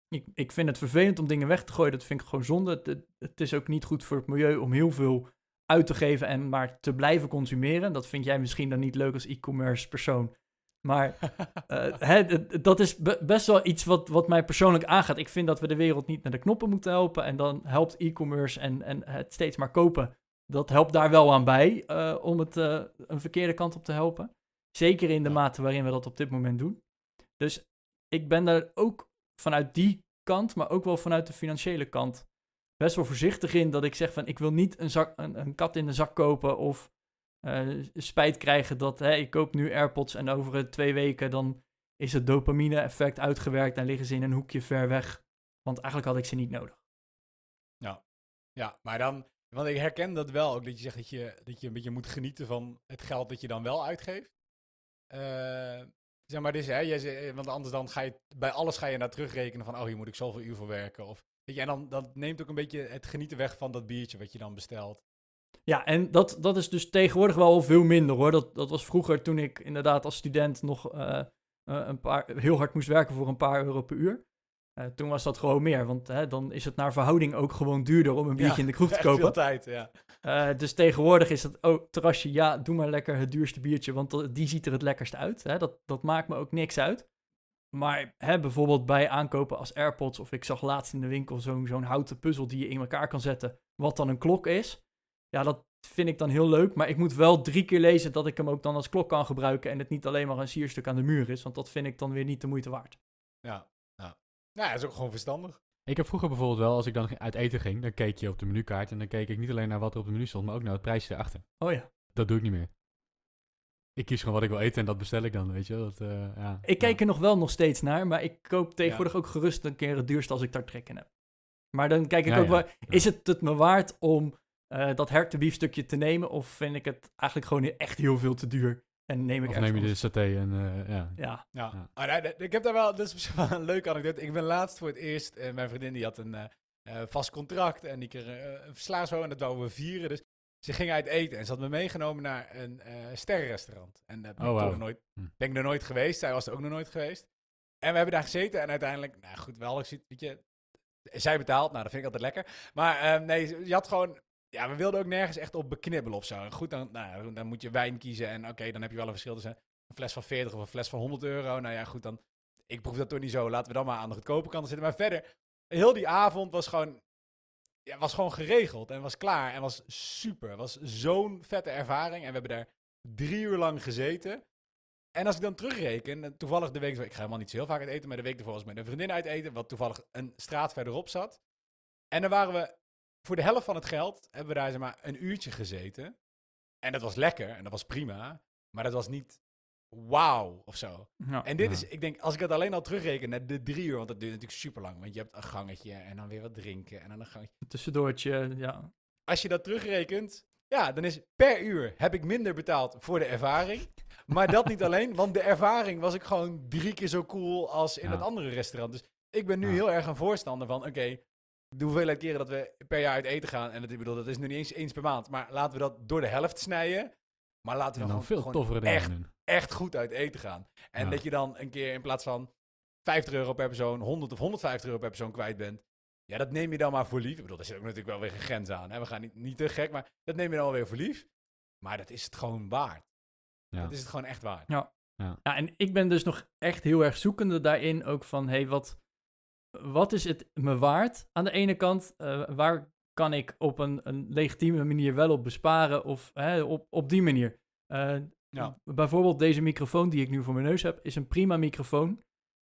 Ik, ik vind het vervelend om dingen weg te gooien. Dat vind ik gewoon zonde. Het, het- is ook niet goed voor het milieu om heel veel uit te geven en maar te blijven consumeren. Dat vind jij misschien dan niet leuk als e-commerce persoon. Maar hè, d- dat is be- best wel iets wat, wat mij persoonlijk aangaat. Ik vind dat we de wereld niet naar de knoppen moeten helpen. En dan helpt e-commerce en, en het steeds maar kopen. Dat helpt daar wel aan bij eh, om het eh, een verkeerde kant op te helpen. Zeker in de mate waarin we dat op dit moment doen. Dus ik ben daar ook vanuit die kant, maar ook wel vanuit de financiële kant, best wel voorzichtig in dat ik zeg van ik wil niet een, zak, een, een kat in de zak kopen of eh, spijt krijgen dat hè, ik koop nu AirPods en over twee weken dan is het dopamine-effect uitgewerkt en liggen ze in een hoekje ver weg. Want eigenlijk had ik ze niet nodig. Ja, maar dan, want ik herken dat wel ook, dat je zegt dat je, dat je een beetje moet genieten van het geld dat je dan wel uitgeeft. Eh, zeg maar, dus, hè, jij zei- want anders dan ga je, bij alles ga je naar terugrekenen van, oh, hier moet ik zoveel uur voor werken. Of, weet je, en dan dat neemt ook een beetje het genieten weg van dat biertje wat je dan bestelt. Ja, en dat, dat is dus tegenwoordig wel veel minder hoor. Dat, dat was vroeger toen ik inderdaad als student nog eh, eh, een paar, heel hard moest werken voor een paar euro per uur. Eh, toen was dat gewoon meer, want hè, dan is het naar verhouding ook gewoon duurder om een biertje Ja, in de kroeg te veel kopen. tijd, ja. Eh, dus tegenwoordig is het, oh, terrasje, ja, doe maar lekker het duurste biertje, want dat- die ziet er het lekkerst uit. Hè? Dat, dat maakt me ook niks uit. Maar hè, bijvoorbeeld bij aankopen als AirPods, of ik zag laatst in de winkel zo'n zo'n houten puzzel die je in elkaar kan zetten, wat dan een klok is. Ja, dat vind ik dan heel leuk, maar ik moet wel drie keer lezen dat ik hem ook dan als klok kan gebruiken en het niet alleen maar een sierstuk aan de muur is, want dat vind ik dan weer niet de moeite waard. Ja, ja. Nou, ja, dat is ook gewoon verstandig. Ik heb vroeger bijvoorbeeld wel, als ik dan uit eten ging, dan keek je op de menukaart en dan keek ik niet alleen naar wat er op de menu stond, maar ook naar het prijsje erachter. Oh ja. Dat doe ik niet meer. Ik kies gewoon wat ik wil eten en dat bestel ik dan, weet je. Dat, eh, ja. Ik kijk Ja. er nog wel nog steeds naar, maar ik koop tegenwoordig ook gerust een keer het duurste als ik daar trek in heb. Maar dan kijk ik ook wel, is het het me waard om eh, dat hertenbiefstukje te nemen? Of vind ik het eigenlijk gewoon echt heel veel te duur? En neem ik Of neem je de saté en eh, ja. Ja, Ja. Ja. Ah, ik heb daar wel, dat is misschien wel een leuke anekdote. Ik ben laatst voor het eerst, eh, mijn vriendin die had een eh, eh, vast contract en die kreeg eh, een verslaafshow en dat wouden we vieren. Dus ze ging uit eten en ze had me meegenomen naar een eh sterrenrestaurant. En dat ben, Oh, ik toch nooit, Hm. ben ik nog nooit geweest, zij was er ook nog nooit geweest. En we hebben daar gezeten en uiteindelijk, nou goed, wel, ik zie, weet je, zij betaalt, nou dat vind ik altijd lekker. Maar nee, je had gewoon, ja, we wilden ook nergens echt op beknibbelen of zo. Goed, dan, nou, dan moet je wijn kiezen en oké, dan heb je wel een verschil tussen een fles van 40 of een fles van 100 euro. Nou ja, goed, dan, ik proef dat toch niet zo. Laten we dan maar aan de goedkope kant zitten. Maar verder, heel die avond was gewoon, ja, was gewoon geregeld en was klaar en was super. Was zo'n vette ervaring en we hebben daar drie uur lang gezeten. En als ik dan terugreken, en toevallig de week, ik ga helemaal niet zo heel vaak uit eten, maar de week ervoor was met een vriendin uit eten, wat toevallig een straat verderop zat. En dan waren we, voor de helft van het geld, hebben we daar zeg maar een uurtje gezeten. En dat was lekker en dat was prima, maar dat was niet wauw of zo. ja. En dit Ja. is, ik denk, als ik het alleen al terugreken naar de drie uur, want dat duurt natuurlijk super lang, want je hebt een gangetje en dan weer wat drinken en dan een gangetje. tussendoortje, ja. Als je dat terugrekent, ja, dan is per uur heb ik minder betaald voor de ervaring. Maar dat niet alleen, want de ervaring was ik gewoon drie keer zo cool als in Ja. het andere restaurant. Dus ik ben nu heel erg een voorstander van, oké, de hoeveelheid keren dat we per jaar uit eten gaan, en dat, ik bedoel, dat is nu niet eens eens per maand, maar laten we dat door de helft snijden. Maar laten we dan, dan gewoon, veel toffere echt doen. echt goed uit eten gaan. En Ja. dat je dan een keer in plaats van 50 euro per persoon, 100 of 150 euro per persoon kwijt bent. Ja, dat neem je dan maar voor lief. Ik bedoel, daar zit ook natuurlijk wel weer een grens aan. Hè? We gaan niet, niet te gek, maar dat neem je dan wel weer voor lief. Maar dat is het gewoon waard. Ja. Dat is het gewoon echt waard. Ja, en ik ben dus nog echt heel erg zoekende daarin ook van, hey, wat, wat is het me waard? Aan de ene kant, eh, waar kan ik op een, een legitieme manier wel op besparen of hè, op, op die manier? Eh, Ja. Bijvoorbeeld deze microfoon die ik nu voor mijn neus heb, is een prima microfoon.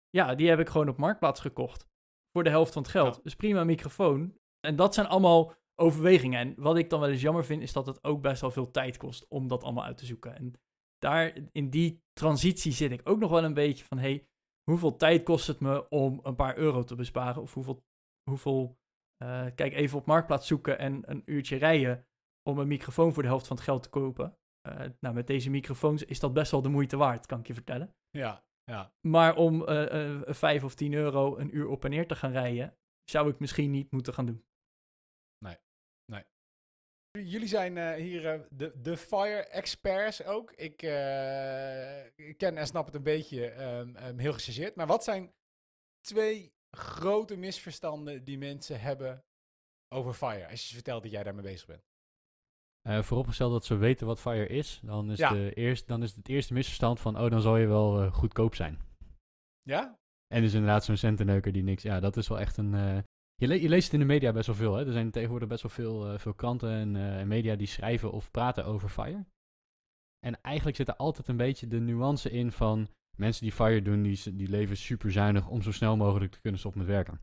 Ja, die heb ik gewoon op Marktplaats gekocht. Voor de helft van het geld. Ja. Dus prima microfoon. En dat zijn allemaal overwegingen. En wat ik dan wel eens jammer vind, is dat het ook best wel veel tijd kost om dat allemaal uit te zoeken. En daar in die transitie zit ik ook nog wel een beetje van, hey, hoeveel tijd kost het me om een paar euro te besparen? Of hoeveel, hoeveel eh, kijk even op Marktplaats zoeken en een uurtje rijden om een microfoon voor de helft van het geld te kopen. Eh, nou, met deze microfoons is dat best wel de moeite waard, kan ik je vertellen. Ja, ja. Maar om eh eh, 5 of 10 euro een uur op en neer te gaan rijden, zou ik misschien niet moeten gaan doen. Jullie zijn eh, hier eh, de, de fire experts ook. Ik, eh, ik ken en snap het een beetje ehm, ehm, heel gechargeerd. Maar wat zijn twee grote misverstanden die mensen hebben over fire? Als je ze vertelt dat jij daarmee bezig bent. Vooropgesteld dat ze weten wat Fire is, dan is, Ja. de eerst, dan is het eerste misverstand van, oh, dan zal je wel goedkoop zijn. Ja? En dus inderdaad zo'n centenneuker die niks... Ja, dat is wel echt een... je, le- je leest het in de media best wel veel, hè. Er zijn tegenwoordig best wel veel, eh, veel kranten en, eh, en media die schrijven of praten over Fire. En eigenlijk zit er altijd een beetje de nuance in van... Mensen die Fire doen, die, die leven super zuinig om zo snel mogelijk te kunnen stoppen met werken.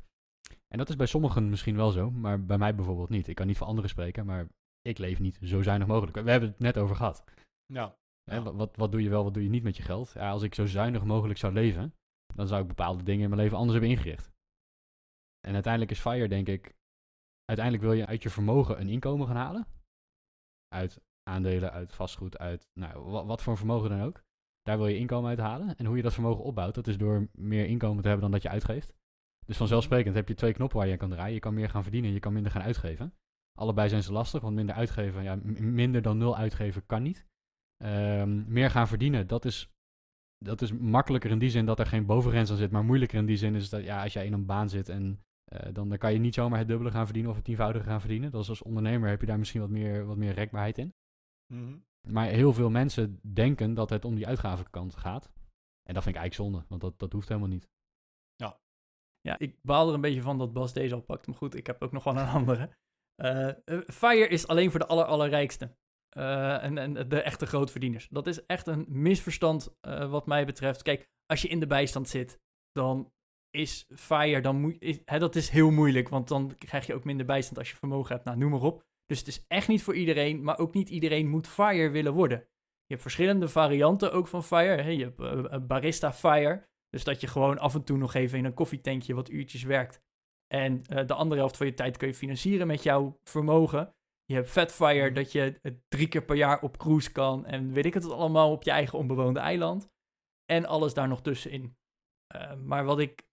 En dat is bij sommigen misschien wel zo, maar bij mij bijvoorbeeld niet. Ik kan niet voor anderen spreken, maar ik leef niet zo zuinig mogelijk. We hebben het net over gehad. Ja. Hè, Ja. wat, wat, wat doe je wel, wat doe je niet met je geld? Ja, als ik zo zuinig mogelijk zou leven, dan zou ik bepaalde dingen in mijn leven anders hebben ingericht. En uiteindelijk is FIRE, denk ik, uiteindelijk wil je uit je vermogen een inkomen gaan halen. Uit aandelen, uit vastgoed, uit nou, wat, wat voor vermogen dan ook. Daar wil je inkomen uit halen. En hoe je dat vermogen opbouwt, dat is door meer inkomen te hebben dan dat je uitgeeft. Dus vanzelfsprekend heb je twee knoppen waar je aan kan draaien. Je kan meer gaan verdienen, je kan minder gaan uitgeven. Allebei zijn ze lastig, want minder uitgeven, ja, minder dan nul uitgeven kan niet. Ehm, meer gaan verdienen, dat is, dat is makkelijker in die zin dat er geen bovengrens aan zit. Maar moeilijker in die zin is dat ja, als jij in een baan zit en eh, dan, dan kan je niet zomaar het dubbele gaan verdienen of het tienvoudige gaan verdienen. Dat is als ondernemer heb je daar misschien wat meer, wat meer rekbaarheid in. Mhm. Maar heel veel mensen denken dat het om die uitgavenkant gaat. En dat vind ik eigenlijk zonde, want dat, dat hoeft helemaal niet. Ja, ik baal er een beetje van dat Bas deze al pakt. Maar goed, ik heb ook nog wel een andere. Eh, eh, Fire is alleen voor de aller, allerrijkste. Eh, en, en de echte grootverdieners. Dat is echt een misverstand eh, wat mij betreft. Kijk, als je in de bijstand zit, dan is Fire, dan moet, is, hè, dat is heel moeilijk. Want dan krijg je ook minder bijstand als je vermogen hebt. Nou, noem maar op. Dus het is echt niet voor iedereen. Maar ook niet iedereen moet Fire willen worden. Je hebt verschillende varianten ook van Fire. Hè? Je hebt eh, eh, Barista Fire. Dus dat je gewoon af en toe nog even in een koffietankje wat uurtjes werkt. En eh, de andere helft van je tijd kun je financieren met jouw vermogen. Je hebt Fatfire, Mhm. dat je drie keer per jaar op cruise kan. En weet ik het allemaal op je eigen onbewoonde eiland. En alles daar nog tussenin. Maar wat ik.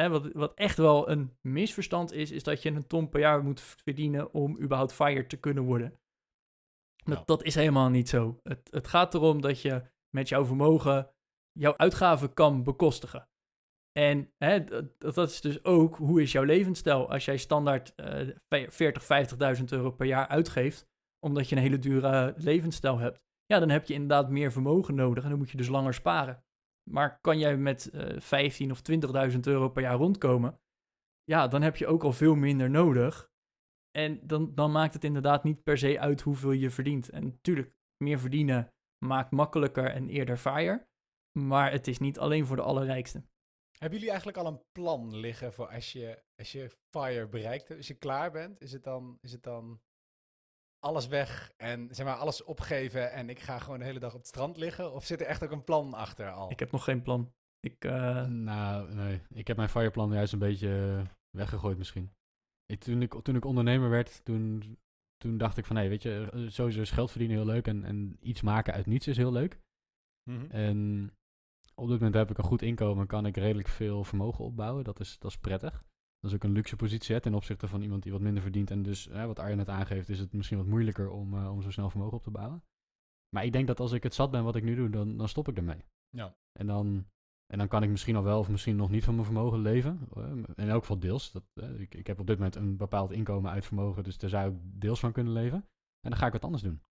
Hè, wat, wat echt wel een misverstand is, is dat je een ton per jaar moet verdienen om überhaupt fire te kunnen worden. Dat, Ja. dat is helemaal niet zo. Het, het gaat erom dat je met jouw vermogen jouw uitgaven kan bekostigen. En hè, dat, dat is dus ook hoe is jouw levensstijl. Als jij standaard eh 40, 50.000 euro per jaar uitgeeft, omdat je een hele dure levensstijl hebt, ja, dan heb je inderdaad meer vermogen nodig en dan moet je dus langer sparen. Maar kan jij met eh 15 of 20.000 euro per jaar rondkomen, ja, dan heb je ook al veel minder nodig. En dan, dan maakt het inderdaad niet per se uit hoeveel je verdient. En natuurlijk, meer verdienen maakt makkelijker en eerder fire. Maar het is niet alleen voor de allerrijkste. Hebben jullie eigenlijk al een plan liggen voor als je, als je fire bereikt? Als je klaar bent, is het dan, is het dan alles weg en zeg maar alles opgeven en ik ga gewoon de hele dag op het strand liggen? Of zit er echt ook een plan achter al? Ik heb nog geen plan. Ik, eh, Nou, nee. Ik heb mijn fireplan juist een beetje eh, weggegooid misschien. Ik, toen, ik, toen ik ondernemer werd, toen, toen dacht ik van... Hé, weet je, eh, sowieso is geld verdienen heel leuk en, en iets maken uit niets is heel leuk. Mhm. En op dit moment heb ik een goed inkomen, kan ik redelijk veel vermogen opbouwen. Dat is, dat is prettig. Dat is ook een luxe positie hè, ten opzichte van iemand die wat minder verdient. En dus, hè, wat Arjen net aangeeft, is het misschien wat moeilijker om, eh, om zo snel vermogen op te bouwen. Maar ik denk dat als ik het zat ben wat ik nu doe, dan, dan stop ik ermee. Ja. En dan, en dan kan ik misschien al wel of misschien nog niet van mijn vermogen leven. In elk geval deels. Dat, ik, ik heb op dit moment een bepaald inkomen uit vermogen, dus daar zou ik deels van kunnen leven. En dan ga ik wat anders doen.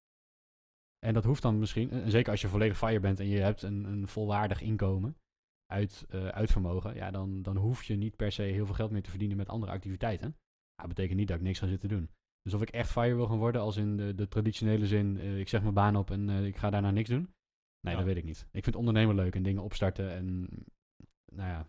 En dat hoeft dan misschien, en zeker als je volledig fire bent en je hebt een, een volwaardig inkomen uit, eh, uit vermogen, ja, dan, dan hoef je niet per se heel veel geld meer te verdienen met andere activiteiten. Dat betekent niet dat ik niks ga zitten doen. Dus of ik echt fire wil gaan worden, als in de, de traditionele zin, eh, ik zeg mijn baan op en eh, ik ga daarna niks doen. Nee, Ja. dat weet ik niet. Ik vind ondernemen leuk en dingen opstarten en, nou ja,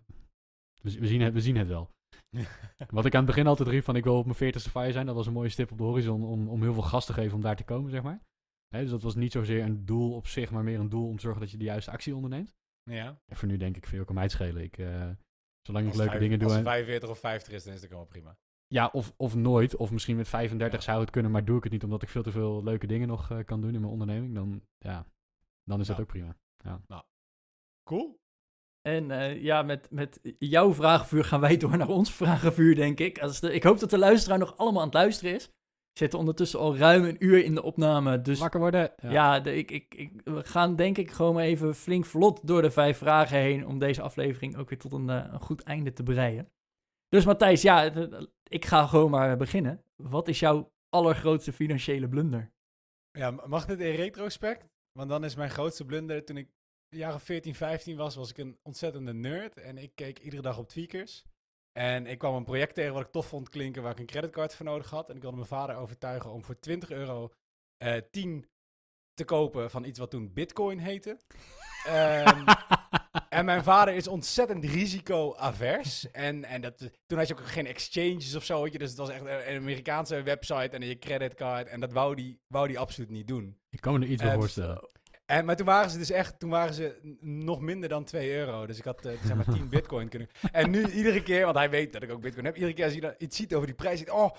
we, we, zien, het, we zien het wel. Wat ik aan het begin altijd riep van ik wil op mijn veertigste fire zijn, dat was een mooie stip op de horizon om, om heel veel gas te geven om daar te komen, zeg maar. Dus dat was niet zozeer een doel op zich, maar meer een doel om te zorgen dat je de juiste actie onderneemt. Ja. En voor nu denk ik, veel kan mij het schelen. Ik, eh, zolang ik Als leuke vijf- dingen doe. Als en- het 45 of 50 is, dan is het ook allemaal prima. Ja, of, of nooit. Of misschien met 35 Ja. zou het kunnen, maar doe ik het niet omdat ik veel te veel leuke dingen nog eh, kan doen in mijn onderneming. Dan, ja, dan is dat Ja. ook prima. Cool. En eh, ja, met, met jouw vragenvuur gaan wij door naar ons vragenvuur, denk ik. Als de, ik hoop dat de luisteraar nog allemaal aan het luisteren is. Zitten ondertussen al ruim een uur in de opname. Dus Wakker worden. ja, de, ik, ik, ik, we gaan denk ik gewoon maar even flink vlot door de vijf vragen heen. Om deze aflevering ook weer tot een, eh, een goed einde te breien. Dus Matthijs, ja, ik ga gewoon maar beginnen. Wat is jouw allergrootste financiële blunder? Ja, mag dit in retrospect? Want dan is mijn grootste blunder, toen ik of 14, 15 was, was ik een ontzettende nerd. En ik keek iedere dag op Tweakers. En ik kwam een project tegen wat ik tof vond klinken, waar ik een creditcard voor nodig had. En ik wilde mijn vader overtuigen om voor 20 euro eh 10 te kopen van iets wat toen Bitcoin heette. Ehm, en mijn vader is ontzettend risico-avers. En, en dat, toen had je ook geen exchanges of zo. weet je, Dus het was echt een Amerikaanse website en je creditcard. En dat wou die, wou die absoluut niet doen. Ik kan me er iets bij Eh, voorstellen. En, maar toen waren ze dus echt, toen waren ze nog minder dan 2 euro. Dus ik had eh, zeg maar 10 bitcoin kunnen. En nu iedere keer, want hij weet dat ik ook bitcoin heb. Iedere keer als hij dan iets ziet over die prijs, ziet, oh,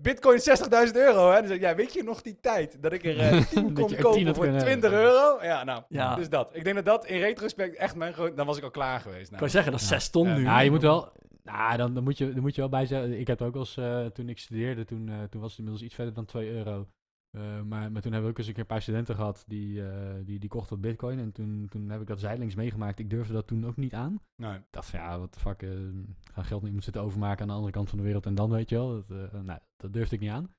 bitcoin is 60.000 euro. Hè? Dan zeg ik, ja, weet je nog die tijd dat ik er eh 10 Dat kon je 10 kopen voor kunnen 20 hebben. euro? Ja, nou, Ja. dus dat. Ik denk dat dat in retrospect echt mijn groot... Dan was ik al klaar geweest. Nou. kan zeggen, dat is Ja. 6 ton Ja, nu. Ja, je moet wel. Nou, dan, dan, moet je, dan moet je wel bij zeggen. Ik heb het ook wel eens, eh, toen ik studeerde, toen, eh, toen was het inmiddels iets verder dan 2 euro. Eh, maar, maar toen hebben we ook eens een keer een paar studenten gehad die, eh, die, die kochten wat bitcoin. En toen, toen heb ik dat zijdelings meegemaakt. Ik durfde dat toen ook niet aan. Nee. Ik dacht van ja, wat de fuck, eh ga geld niet moet zitten overmaken aan de andere kant van de wereld. En dan weet je wel, dat, nou, dat durfde ik niet aan.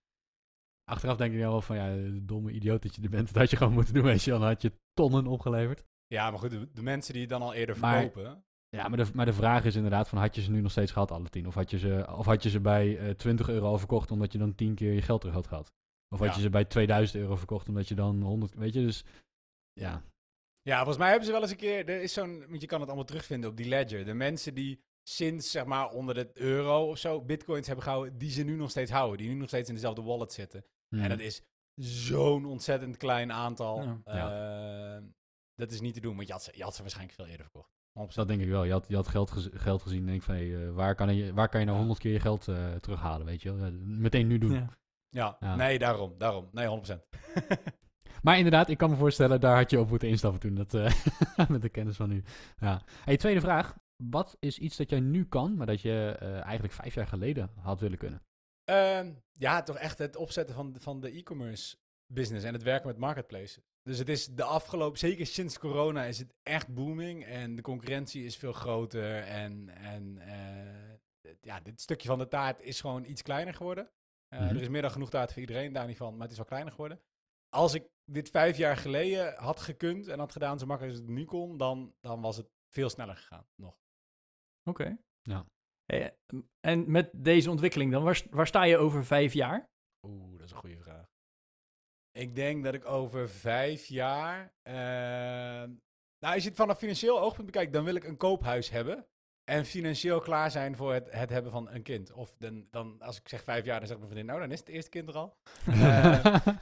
Achteraf denk ik wel van ja, domme idioot dat je er bent. Dat had je gewoon moeten doen, weet je wel. Dan had je tonnen opgeleverd. Ja, maar goed, de, de mensen die het dan al eerder Maar- verkopen... Ja, maar de, maar de vraag is inderdaad van had je ze nu nog steeds gehad, alle tien? Of had je ze, of had je ze bij eh 20 euro al verkocht omdat je dan 10 keer je geld terug had gehad? Of had Ja. je ze bij 2000 euro verkocht omdat je dan 100, weet je, dus ja. Ja, volgens mij hebben ze wel eens een keer. Er is zo'n. Want je kan het allemaal terugvinden op die ledger. De mensen die sinds zeg maar onder de euro of zo bitcoins hebben gehouden, die ze nu nog steeds houden. Die nu nog steeds in dezelfde wallet zitten. hmm. En dat is zo'n ontzettend klein aantal. Ja. Eh, Dat is niet te doen, want je had ze, je had ze waarschijnlijk veel eerder verkocht. 100%. dat denk ik wel. Je had, je had geld, gez- geld gezien en denk van, hey, eh, waar, kan je, waar kan je nou. 100 keer je geld eh, terughalen, weet je wel? Meteen nu doen. Ja. Ja, Ja. nee, daarom. Daarom. Nee, 100%. Maar inderdaad, ik kan me voorstellen, daar had je op moeten instappen toen, dat, eh, met de kennis van nu. Ja. Hey, tweede vraag. Wat is iets dat jij nu kan, maar dat je eh, eigenlijk vijf jaar geleden had willen kunnen? Ehm, ja, toch echt het opzetten van, van de e-commerce business en het werken met marketplaces. Dus het is de afgelopen, zeker sinds corona, is het echt booming. En de concurrentie is veel groter. En, en eh, ja, dit stukje van de taart is gewoon iets kleiner geworden. Eh, Mhm. Er is meer dan genoeg taart voor iedereen, daar niet van, maar het is wel kleiner geworden. Als ik dit vijf jaar geleden had gekund en had gedaan zo makkelijk als het nu kon, dan, dan was het veel sneller gegaan nog. Oké. Ja. Hey, en met deze ontwikkeling dan, waar, st- waar sta je over vijf jaar? Oeh, dat is een goede vraag. Ik denk dat ik over vijf jaar. ehm, nou, als je het vanaf financieel oogpunt bekijkt, dan wil ik een koophuis hebben. En financieel klaar zijn voor het, het hebben van een kind. Of dan, dan, als ik zeg vijf jaar, dan zegt mijn vriendin, nou, dan is het eerste kind er al. Daar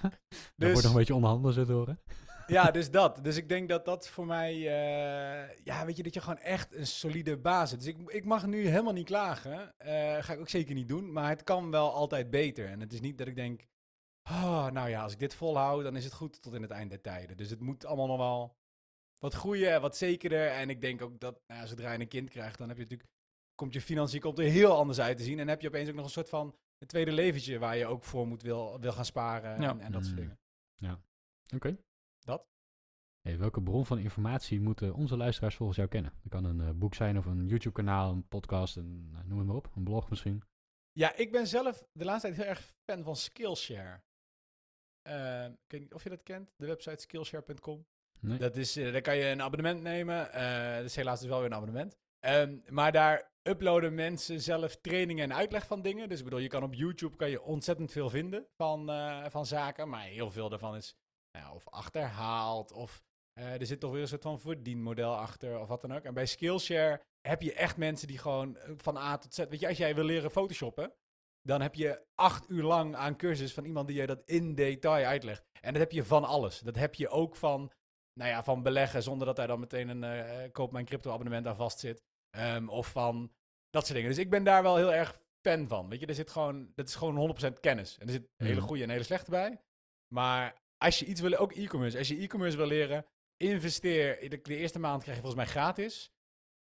dus- wordt nog een beetje onderhandelen zitten horen. ja, dus dat. Dus ik denk dat dat voor mij, eh, ja, weet je, dat je gewoon echt een solide basis hebt. Dus ik, ik mag nu helemaal niet klagen. Eh, ga ik ook zeker niet doen. Maar het kan wel altijd beter. En het is niet dat ik denk, oh, nou ja, als ik dit volhoud, dan is het goed tot in het eind der tijden. Dus het moet allemaal nog wel wat groeien en wat zekerder. En ik denk ook dat, nou ja, zodra je een kind krijgt, dan heb je natuurlijk, komt je financiën komt er heel anders uit te zien. En heb je opeens ook nog een soort van een tweede leventje waar je ook voor moet wil, wil gaan sparen Ja. en, en dat soort Mm. dingen. Oké. Dat? Hey, welke bron van informatie moeten onze luisteraars volgens jou kennen? Dat kan een eh, boek zijn of een YouTube-kanaal, een podcast, een, nou, noem het maar op. Een blog misschien. Ja, ik ben zelf de laatste tijd heel erg fan van Skillshare. Eh, ik weet niet of je dat kent, de website skillshare.com. Nee? Dat is, eh, daar kan je een abonnement nemen. Eh dat is helaas dus wel weer een abonnement. Ehm, maar daar uploaden mensen zelf trainingen en uitleg van dingen. Dus ik bedoel, je kan op YouTube kan je ontzettend veel vinden van, eh, van zaken. Maar heel veel daarvan is ja, of achterhaald of er zit toch weer een soort van verdienmodel achter of wat dan ook. En bij Skillshare heb je echt mensen die gewoon van A tot Z... Weet je, als jij wil leren photoshoppen, dan heb je acht uur lang aan cursus van iemand die je dat in detail uitlegt. En dat heb je van alles. Dat heb je ook van, nou ja, van beleggen zonder dat daar dan meteen een eh, koop mijn crypto abonnement aan vast zit. Ehm, of van dat soort dingen. Dus ik ben daar wel heel erg fan van. Weet je, er zit gewoon, dat is gewoon 100% kennis. En er zit hele Mhm. goede en hele slechte bij. Maar als je iets wil, ook e-commerce, als je e-commerce wil leren, investeer. De, de eerste maand krijg je volgens mij gratis.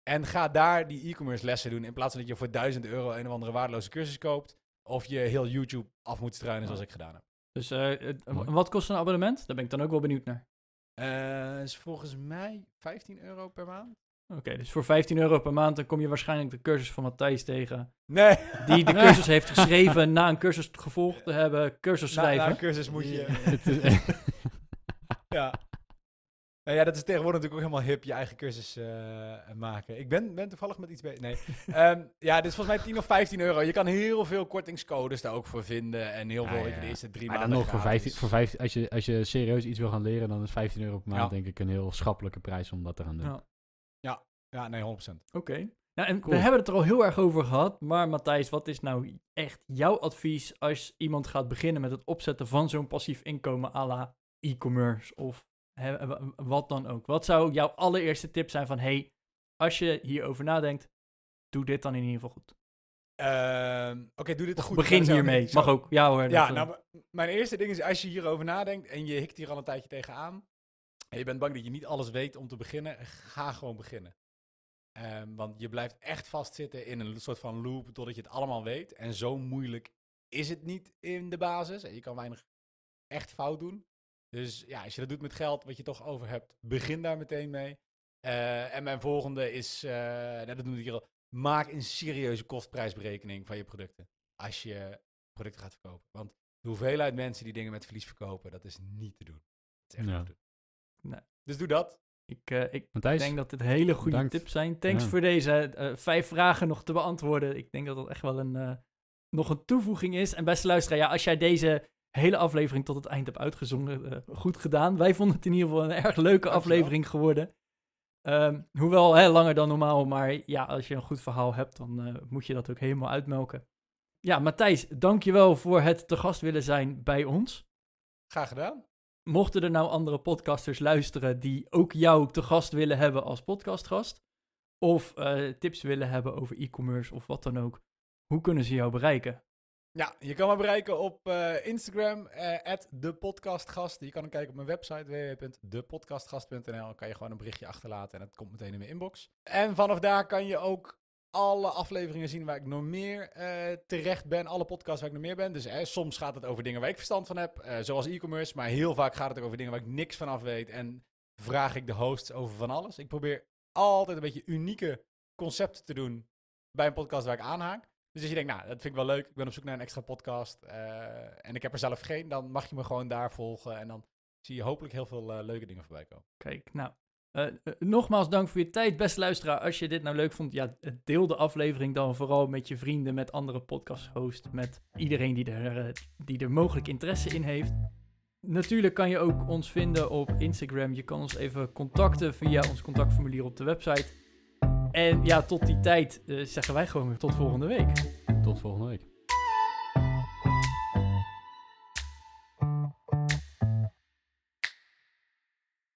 En ga daar die e-commerce lessen doen. In plaats van dat je voor 1000 euro een of andere waardeloze cursus koopt. Of je heel YouTube af moet struinen zoals ik gedaan heb. Dus eh, wat kost een abonnement? Daar ben ik dan ook wel benieuwd naar. Eh is volgens mij 15 euro per maand. Oké, dus voor 15 euro per maand dan kom je waarschijnlijk de cursus van Matthijs tegen. Nee. Die de cursus heeft geschreven na een cursus gevolgd te hebben. Cursus Na, na schrijven. een cursus moet je... Ja. Nou ja, dat is tegenwoordig natuurlijk ook helemaal hip, je eigen cursus eh, maken. Ik ben, ben toevallig met iets bezig. Nee. Ehm, ja, dit is volgens mij 10 of 15 euro. Je kan heel veel kortingscodes daar ook voor vinden. En heel Ja, veel, ja, weet je, de ja. eerste drie maar dan maanden nog voor gratis. 15, voor 15 als, je, als je serieus iets wil gaan leren, dan is 15 euro per maand Ja. denk ik een heel schappelijke prijs om dat te gaan doen. Ja. Ja, nee, 100%. Oké. Nou, en Cool. we hebben het er al heel erg over gehad. Maar Matthijs, wat is nou echt jouw advies als iemand gaat beginnen met het opzetten van zo'n passief inkomen à la e-commerce of wat dan ook? Wat zou jouw allereerste tip zijn van, hey, als je hierover nadenkt, doe dit dan in ieder geval goed. Ehm, Oké, doe dit goed. Begin hiermee. Mag ook. Ja hoor. Ja, eh, nou, mijn eerste ding is als je hierover nadenkt en je hikt hier al een tijdje tegenaan. En je bent bang dat je niet alles weet om te beginnen, ga gewoon beginnen. Ehm, want je blijft echt vastzitten in een soort van loop totdat je het allemaal weet. En zo moeilijk is het niet in de basis. En je kan weinig echt fout doen. Dus ja, als je dat doet met geld wat je toch over hebt, begin daar meteen mee. Eh, en mijn volgende is, eh nou, dat noem ik hier al, maak een serieuze kostprijsberekening van je producten. Als je producten gaat verkopen. Want de hoeveelheid mensen die dingen met verlies verkopen, dat is niet te doen. Dat is echt Ja. niet te doen. Nee. Dus doe dat. ik, eh, ik Matthijs, denk dat dit hele goede bedankt. tips zijn. Thanks Ja. voor deze vijf vragen nog te beantwoorden. Ik denk dat dat echt wel een, eh, nog een toevoeging is. En beste luisteraar, ja, als jij deze hele aflevering tot het eind hebt uitgezongen, eh, goed gedaan. Wij vonden het in ieder geval een erg leuke Dankjewel. aflevering geworden. Ehm, hoewel hè, langer dan normaal, maar ja, als je een goed verhaal hebt, dan eh, moet je dat ook helemaal uitmelken. Ja, Matthijs, dankjewel voor het te gast willen zijn bij ons. Graag gedaan. Mochten er nou andere podcasters luisteren die ook jou te gast willen hebben als podcastgast, of eh, tips willen hebben over e-commerce of wat dan ook, hoe kunnen ze jou bereiken? Ja, je kan me bereiken op eh, Instagram, eh @depodcastgast. Je kan ook kijken op mijn website www.depodcastgast.nl. Dan kan je gewoon een berichtje achterlaten en het komt meteen in mijn inbox. En vanaf daar kan je ook alle afleveringen zien waar ik nog meer eh, terecht ben. Alle podcasts waar ik nog meer ben. Dus soms gaat het over dingen waar ik verstand van heb, zoals e-commerce. Maar heel vaak gaat het ook over dingen waar ik niks van af weet. En vraag ik de hosts over van alles. Ik probeer altijd een beetje unieke concepten te doen bij een podcast waar ik aanhaak. Dus als je denkt, nou, dat vind ik wel leuk. Ik ben op zoek naar een extra podcast. eh, en ik heb er zelf geen. Dan mag je me gewoon daar volgen. En dan zie je hopelijk heel veel eh, leuke dingen voorbij komen. Kijk, nou, eh, nogmaals dank voor je tijd, beste luisteraar. Als je dit nou leuk vond, ja, deel de aflevering dan vooral met je vrienden, met andere podcast-hosts, met iedereen die er, die er mogelijk interesse in heeft. Natuurlijk kan je ook ons vinden op Instagram. Je kan ons even contacten via ons contactformulier op de website. En ja, tot die tijd eh, zeggen wij gewoon tot volgende week. tot volgende week.